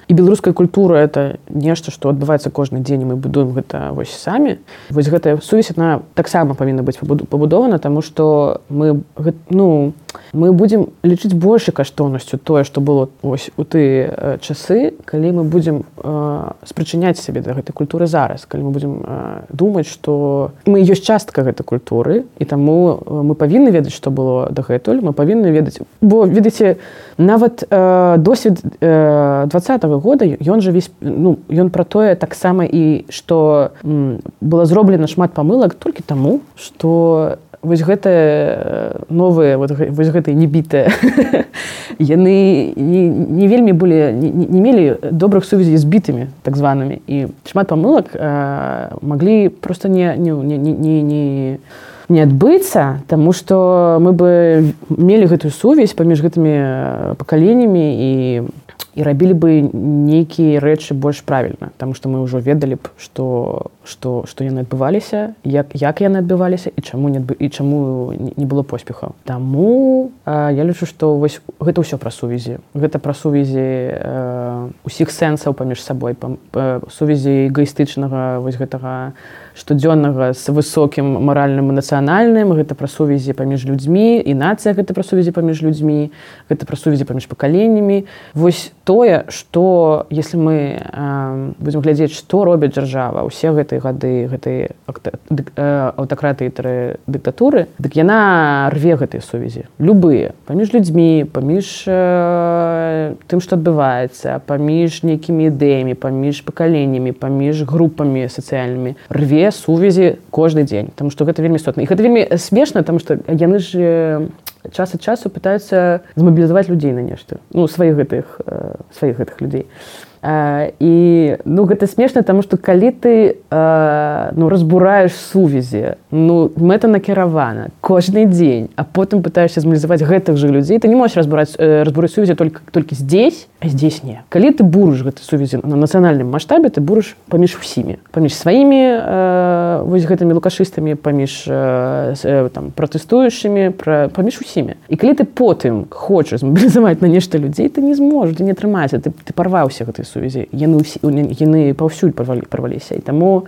і беларуская культура это нешта што адбываецца кожны дзень мы будуем гэта вось самі. Вось гэтая сувязь она таксама павінна быць пабудована таму што мы ну мы будзем лічыць большай каштоўнасцю тое што было ось у ты часы калі мы будзем э, спрачыняць сябе да гэтай культуры зараз калі мы будзем э, думаць што мы ёсць частка гэтай культуры і таму мы павінны ведаць што было дагэтуль мы павінны ведаць бо ведаеце нават э, досвед э, двадцатого года ён жа весь ну ён пра тое таксама і што было зроблена шмат памылак толькі таму што вось гэта новыя вот, вось гэтыя небітыя яны не, не вельмі былі не, не мелі добрых сувязей з бітымі так званымі. І шмат памылак э, маглі просто не не не не, не, не адбыцца тому что мы бы мелі гэтую сувязь паміж гэтымі пакаленнямі і і рабілі бы нейкія рэчы больш правільна там што мы ўжо ведалі б што што што яны адбываліся як як яны адбываліся і чаму не адбы і чаму не было поспехаў Таму а, я лічу што вось гэта ўсё пра сувязі гэта пра сувязі усіх сэнсаў паміж сабой па, па сувязі эгоістычнага вось гэтага штодзённага з высокім маральным і нацыянальным. Гэта пра сувязі паміж людзьмі і нацыя гэта пра сувязі паміж людзьмі гэта пра сувязі паміж пакаленнямі. Вось тое что если мы э, будем глядзець что робіць дзяржава усе гэтыя гады гэтай аўтакратыі дыктатуры дык яна рве гэтыя сувязі. Любые паміж людзьмі паміж э, тым что адбываецца паміж нейкімі ідэямі паміж пакаленнямі паміж групамі сацыяльнымі. Рве сувязі кожны дзень там что гэта вельмі істотна і гэта вельмі смешна там что яны ж час ад часу пытаюцца змабілізаваць людзей на нешта. Ну сваіх гэтых э, сваіх гэтых людзей і ну гэта смешна таму што калі ты э, ну разбураеш сувязі ну мэта накіравана кожны дзень а потым пытаешься змалізаваць гэтых же людзей ты не можаш разбураць э, разбураць сувязі только толькі здесь. А здесь не. Калі ты бурыш гэтай сувязі на нацыянальным маштабе ты бурыш паміж усімі паміж сваімі э, вось гэтымі лукашыстамі паміж э, э, там пратэстуючымі пра паміж усімі. І калі ты потым хочаш змабілізаваць на нешта людзей ты не зможаш не атрымаецца ты, ты парваўся гэтай сувязі яны ўсі яны паўсюль парваліся. І таму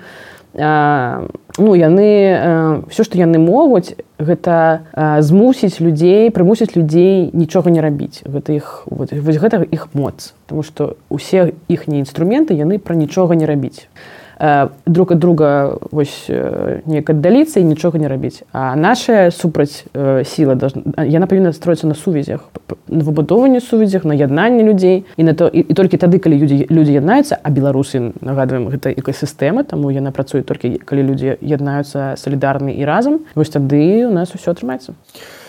а, ну яны все што яны могуць гэта а, змусіць людзей прымусіць людзей нічога не рабіць. Гэта іх вот, вось гэта іх моц. Таму што усе іхнія інструменты яны пра нічога не рабіць друг ад друга вось неяк аддаліцца і нічога не рабіць а наша супраць сіла яна павінна строіцца на сувязях на выбудоўванні сувязях на яднанне людзей і на то і, і толькі тады калі людзі людзі яднаюцца а беларусы нагадваем гэта экасістэма таму яна працуе толькі калі людзі яднаюцца салідарны і разам вось тады у нас усё атрымаецца а,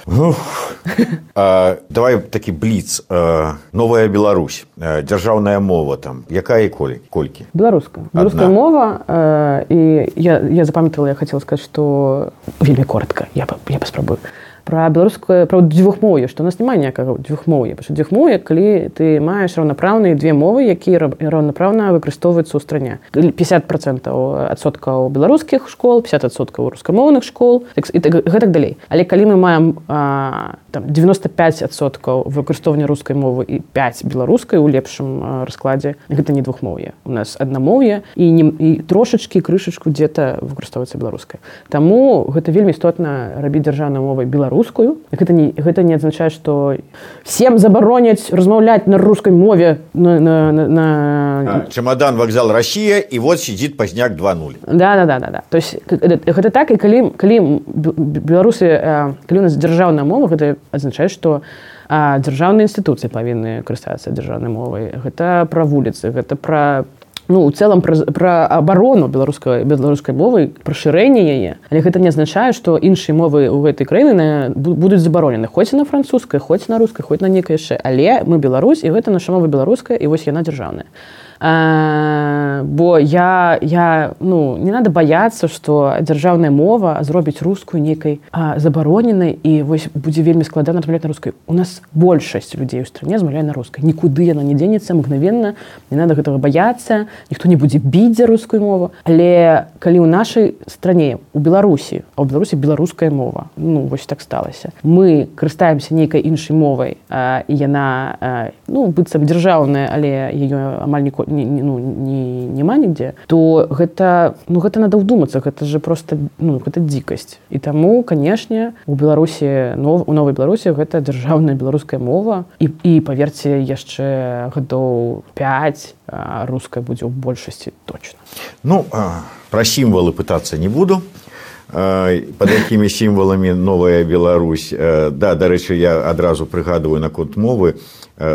давай такі бліц новая Беларусь. Дзяржаўная мова там. Якая коль колькі беларуска беларуская мова э, і я, я запамятала я хацела сказаць што вельмі коротко я я паспрабую про беларускае пра дзвюхмоўе што у нас няма ніякага дзвюхмоўя паша дзвюхмоўя калі ты маеш раўнапраўныя две мовы якія раўнапраўна выкарыстоўваюцца ў стране. 50 процентаў адсоткаў беларускіх школ 50соткаў рускамоўных школ так, і так, гэтак далей але калі мы маем а, там 95соткаў выкарыстоўвання рускай мовы і 5 беларускай у лепшым раскладзе гэта не двухмоўе у нас аднамоўе і не і трошачки крышачку дзе-то выкарыстоўваецца беларускай Таму гэта вельмі істотна рабіць дзяржаўнай мовай беларус беларускую гэта не гэта не азначае что всем забароняць размаўляць на рускай мове на, на, на, на... чемодан вокзал Россия і вот сидит пазняк 20 да да да да, да. то есть гэта так і калі калі беларусы калі у нас дзяржаўная мова гэта азначае что дзяржаўныя інстытуцыі павінны карыстацца дзяржаўнай мовай гэта пра вуліцы гэта пра ну у цэлым пра, пра абарону беларускай беларускай мовы прашырэнне яе. Але гэта не азначае што іншыя мовы ў гэтай краіны будуць забаронены. Хоць на французскай хоць на рускай хоць на некай яшчэ. Але мы Беларусь і гэта наша мова беларуская і вось яна дзяржаўная Э, бо я я ну не надо баяцца что дзяржаўная мова зробіць рускую нейкай забароненай і вось будзе вельмі складана размаўляць на рускай у нас большасць людзей у стране змаўляе на рускай нікуды яна не дзенецца мгновенно не надо гэтага баяцца ніхто не будзе біць за рускую мову. Але калі ў нашай стране у беларусі а ў беларусі беларуская мова ну вось так сталася. Мы карыстаемся нейкай іншай мовай і яна ну быццам дзяржаўная але ее амаль ніколі не, не, ну, не, няма нідзе то гэта ну гэта надо ўдумацца гэта же просто ну гэта дзікасць. І таму канешне у беларусі нов у новай беларусі гэта дзяржаўная беларуская мова. І і паверце яшчэ гадоў 5 руская будзе ў большасці точно ну пра сімвалы пытацца не буду. Под якімі сімваламі новая Беларусь? Да дарэчы я адразу прыгадываю наконт мовы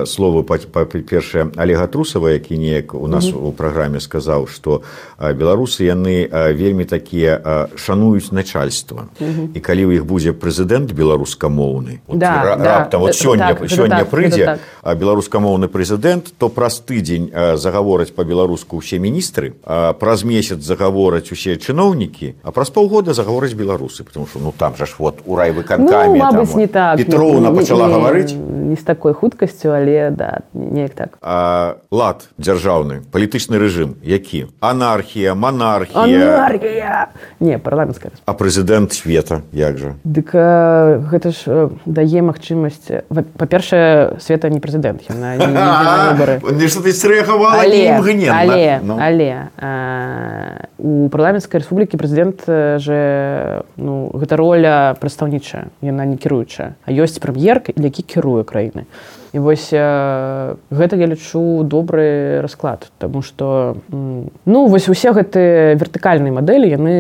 словы па-першае алега трусава які неяк у нас у праграме сказаў што беларусы яны вельмі такія шануюць начальства. І калі ў іх будзе прэзідэнт беларускамоўны раптам вот сёння сёння прыйдзе беларускамоўны прэзідэнт то праз тыдзень загавораць па-беларуску ўсе міністры праз месяц загавораць усе чыноўнікі а праз паўгода загавораць беларусы потому что ну там жа ж вот у райвыканкамі ну, не так. Петроўна пачала гаварыць. не з такой хуткасцю але да неяк так. А, лад дзяржаўны палітычны рэжым які анархія монархія. Не парламенская а прэзідэнт света як жа дык а, гэта ж дае магчымасць па-першае света не прэзідэнт але ну. у парламенцкай рэспублікі прэзідэнт же ну гэта роля прадстаўнічая яна не кіруючая. А ёсць прэм'ерка які кіруе краіны і вось гэта я лічу добры расклад тому что ну вось усе гэтыя вертыкальныя мадэлі яны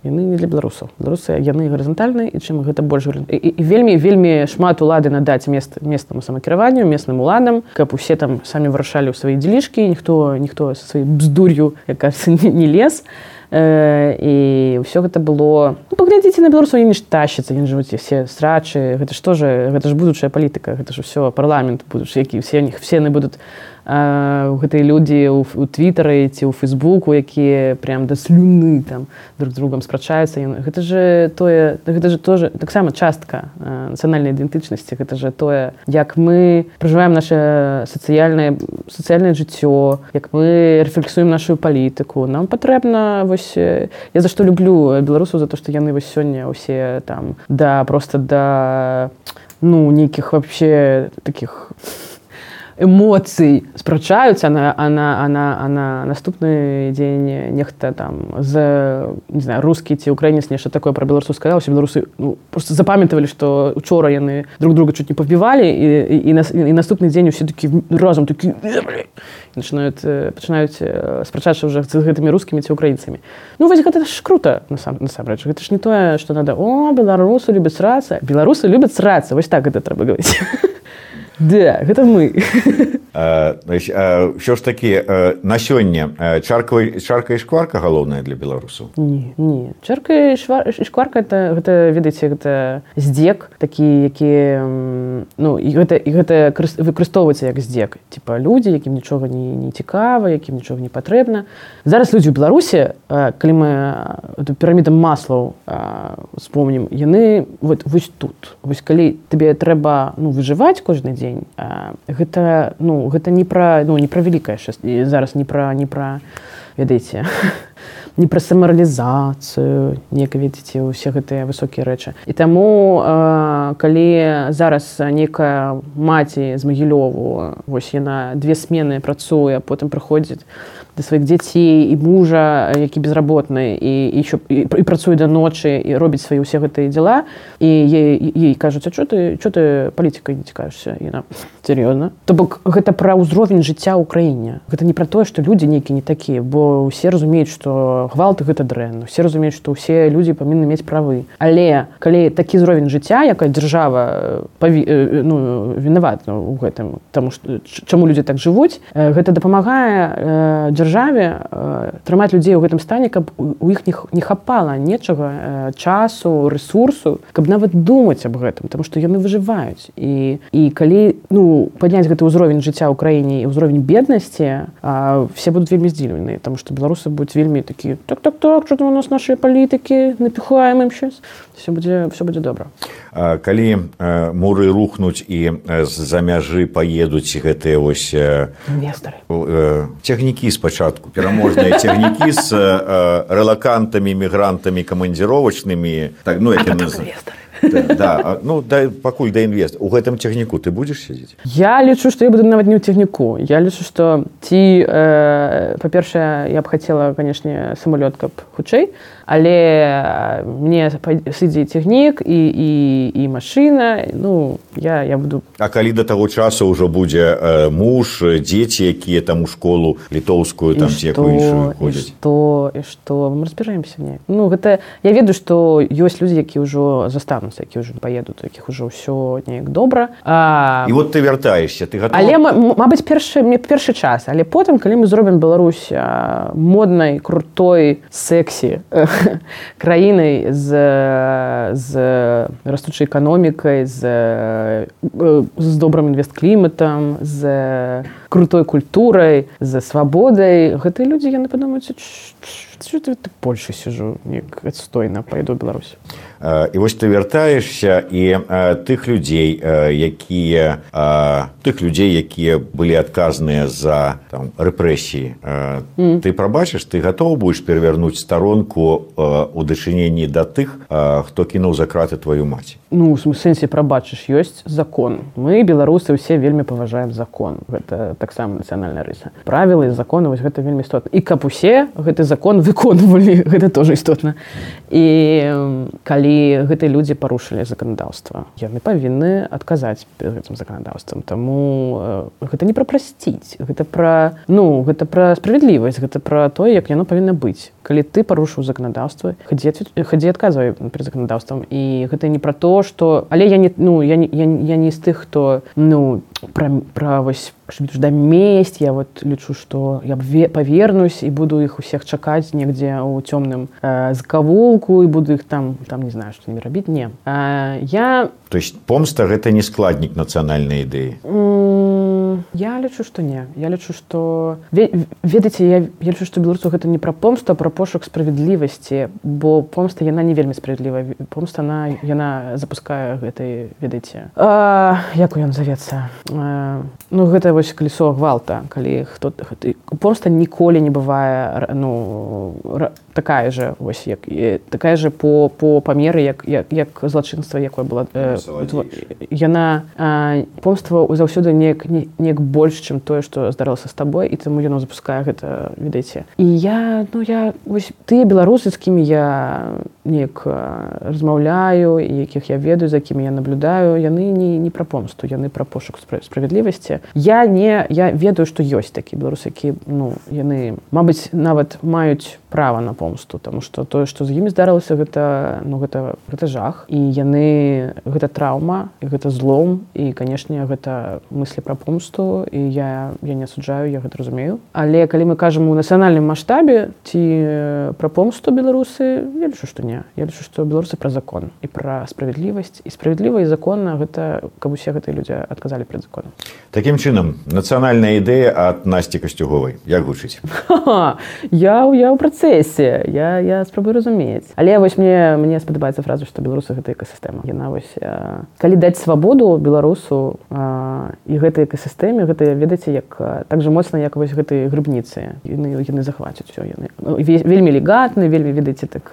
яны не для беларусаў. Беларусы яны гарызантальныя і чым гэта больш і, і, вельмі вельмі шмат улады надаць мест местнаму самакіраванню местным уладам каб усе там самі вырашалі ў свае дзелішкі ніхто ніхто са сваёй бздур'ю яка не, лес а і ўсё гэта было ну, паглядзіце на беларусаў не ж тащыцца не жывуць все страчы гэта што же гэта ж будучая палітыка гэта ж усё парламент будуць які все них все яны будуць гэтыя людзі у твиттары ці ў фейсбуку якія прям да слюны там друг другом спрачаюцца. Гэта же тое гэта же тоже таксама частка нацыянальнай ідэнтычнасці гэта же тое як мы пражываем наше сацыяльнае сацыяльнае жыццё як мы рэфлексуем нашу палітыку. Нам патрэбна вось я за што люблю беларусу за то што яны вось сёння ўсе там да просто да ну нейкіх вообще таких эмоцый спрачаюцца на она она она наступны дзень нехта там за не знаю рускі ці украінец нешта такое про беларусу сказалася беларусы ну, просто запамятавалі что учора яны друг друга чуть не пабівалі і, і, і, нас, і наступны дзень усе такі разам такі начинают пачынаюць спрачацца уже з гэтымі рускімі ці украінцамі ну вось гэта ж круто насам насамрэч гэта ж не тое что надо о беларусу любяць срацца беларусы любяць срацца вось так гэта трэба говорить Да, гэта мы. Що ж такі на сёння чарка і шкварка галоўная для беларусаў? Не, не. Чарка шкварка это, гэта ведаеце гэта здзек такі які ну, і гэта, і гэта выкарыстоўваецца як здзек типа людзі якім нічога не, не цікава якім нічога не патрэбна зараз людзі ў беларусі калі мы пірамідам маслаў вспомнім яны вот, вось тут вось калі табе трэба ну выжываць кожны дзень гэта ну гэта не пра ну не пра вялікае зараз не пра не пра ведаеце не пра самаралізацыю неяк ведзеце ўсе гэтыя высокія рэчы. І таму э, калі зараз некая маці з магілёву вось яна две смены працуе потым прыходзіць да сваіх дзяцей і мужа які безработны і еще і, і працуе да ночы і робіць свае ўсе гэтыя дзела. І ей кажуць а что ты что ты палітыкай не цікаешься яна сер'ёзна то бок гэта пра ўзровень жыцця ў краіне. Гэта не пра тое што людзі нейкі не такія бо усе разумеюць што гвалты гэта дрэнна. Все разумеюць што ўсе людзі павінны мець правы. Але калі такі ўзровень жыцця якая дзяржава паві ну вінават у гэтым таму што чаму людзі так жывуць гэта дапамагае дзяржаве трымаць людзей у гэтым стане каб у іх не хапала нечага часу ресурсу каб нават думаць аб гэтым тому што яны выжываюць. І і калі ну падняць гэты ўзровень жыцця ў краіне і ўзровень беднасці все будуць вельмі здзіўленыя тому што беларусы будуць вельмі такі так так так что у нас наши палітыкі напіхаем ім сейчас все будзе все будзе добра калі муры рухнуць і з-за мяжы паедуць гэтыя вось цягнікі спачатку пераможныя цягнікі з рэлакантамі мігрантамі камандзіровачнымі так ну я да, ну да, пакуль да інвест у гэтым цягніку ты будзеш сядзець? Я лічу што я буду нават не ў цягніку. Я лічу што ці э, па-першае я б хацела канешне самалёт каб хутчэй але мне сыдзе цягнік і і і машына ну я я буду а калі да таго часу ўжо будзе э, муж дзеці якія там у школу літоўскую там што і што мы разбіраемся не ну гэта я ведаю што ёсць людзі якія ўжо застануць станцыі які ўжо паедуць якіх ужо ўсё неяк добра. А... і вот ты вяртаешься ты готова? але Мабыць першы мне першы час. Але потым калі мы зробім Беларусь моднай крутой сексі краінай з з растучай эканомікай з з добрым інвесткліматам з крутой культурай за свабодай. Гэтыя людзі яны падумаюць что ты так больше сижу? Як адстойна пойду Беларусь. І вось ты вяртаешься і тых людзей якія тых людзей якія былі адказныя за там рэпрэсіі mm. ты прабачыш ты готов будешь перавярнуць старонку у дачыненні да тых хто кінуў за краты твою маці ну в сэнсе прабачыш ёсць закон. Мы беларусы ўсе вельмі паважаем закон. Гэта таксама нацыянальная рыса. Правілы законы вось гэта вельмі істотна і каб усе гэты закон выконвалі гэта тоже істотна і калі гэтыя людзі парушылі заканадаўства яны павінны адказаць гэтым заканадаўствам Таму гэта не пра прасціць гэта пра ну гэта пра справядлівасць гэта пра тое як яно павінна быць калі ты парушыў заканадаўства хадзе хадзі адказвай перед заканадаўствам. І гэта не пра то что але я не ну я не я, я не з тых хто ну пра, пра вось да месць я вот лічу что я б павернусь і буду іх усіх чакаць негдзе ў цёмным э, закавулку і буду іх там там не знаю что не рабіць. Не. Э, я то есть помста гэта не складнік нацыянальнай ідэі? Я лічу что не. Я лічу что ведаеце я лічу что беларусу гэта не пра помста пра пошук справядлівасці бо помста яна не вельмі справядлівая помста на яна запускае гэтай ведаеце як ён завецца? Ну гэта вось калісо гвалта калі хто ты помста ніколі не бывае ну такая же вось як такая же по по памеры як як, як злачынства якое было э, яна помства заўсёды неяк неяк больш чым тое што здарылася з табой і таму яно запускае гэта ведаеце. І я ну я вось тыя беларусы з кімі я неяк размаўляю якіх я ведаю за кімі я наблюдаю яны не не пра помсту яны пра пошук справядлівасці. Я не я ведаю што ёсць такі беларусы які ну яны мабыць нават маюць права на помсту тому что тое што з імі здарылася гэта ну гэта гэта жах. І яны гэта траўма і гэта злом і канешне гэта мыслі пра помсту і я я не асуджаю я гэта разумею. Але калі мы кажам у нацыянальным маштабе ці пра помсту беларусы я лічу што не не я лічу што беларусы пра закон і пра справядлівасць. І справядліва і законна гэта каб усе гэтыя людзі адказалі пред законам. Такім чынам нацыянальная ідэя ад насці касцюговай як гучыць? Я я ў працэсе. Я я спрабую разумець. Але вось мне мне спадабаецца фразу што беларусы гэта экасістэма. Яна вось а, калі даць свабоду беларусу а, і гэтай экасістэме гэта ведаеце як так жа моцна як вось гэтай грыбніцы. Яны яны захвацяць все яны вельмі легатны вельмі ведаеце так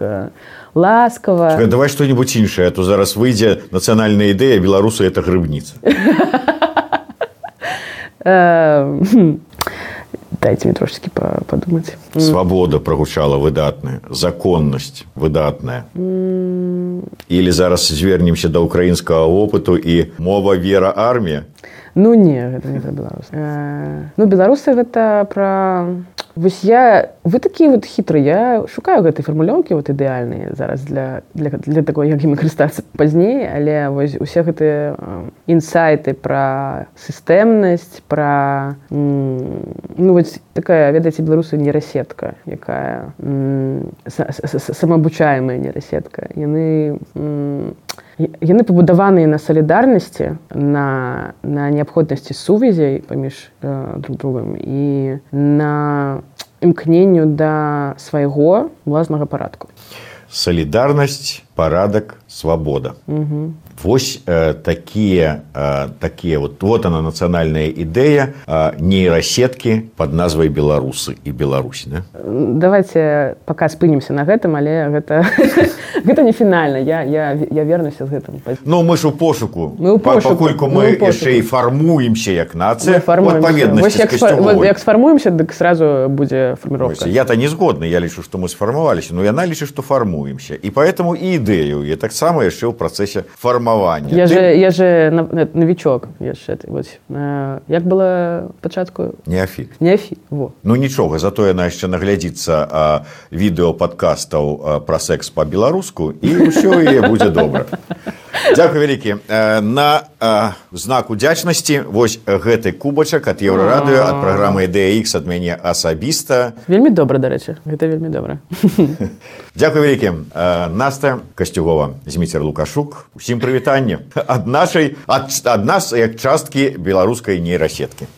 ласкава Чакай, давай что-нибудь іншае то зараз выйдзе нацыянальная ідэя беларусы это грыбніца дайте мне трошечки подумать. Свабода прогучала выдатная законнасць выдатная. Или зараз звернемся до украінскага опыту і мова вера армія ну не гэта не беларус ну беларусы гэта про вось я вы такія вот хітры я шукаю гэтай фармулёўкі вот ідэальныя зараз для для, для такой як ім карыстацца пазней але вось усе гэтыя інсайты пра сістэмнасць пра ну вось такая ведаеце беларусы нейрасетка якая самаабучаемая нейрасетка. Яны яны пабудаваныя на салідарнасці на на неабходнасці сувязей паміж э, друг другом і на імкненню да свайго власнага парадку. Салідарнасць парадак свабода Вось э, такія э, такія вот вот она нацыянальная ідэя э, нейрасеткі под назвай беларусы і Беларусь да? давайте пока спынемся на гэтым але гэта гэта не фінальна. Я я я вернуся з гэтым. Ну мы ж у пошуку. Пакольку мы яшчэ і фармуемся як нацыя як сфармуемся дык сразу будзе фарміроўка я то не згодны я лічу што мы сфармаваліся но яна лічыць што фармуемся. І поэтому і ідэю я таксама яшчэ ў працэсе фарма фармавання я же я же новичок яшчэ як было пачатку неафі неафі ну нічога зато яна яшчэ наглядзіцца відэо падкастаў пра секс по-беларуску і ўсё яе будзе добра Дякую вялікі. На знак удзячнасці вось гэты кубачак ад еўрарадыё ад праграмы DX ад мяне асабіста. Вельмі добра дарэчы гэта вельмі добра. Дякую вялікім Наста касцюгова зміцер лукашук усім прывітанне ад нашай ад, ад нас як часткі беларускай нейрасеткі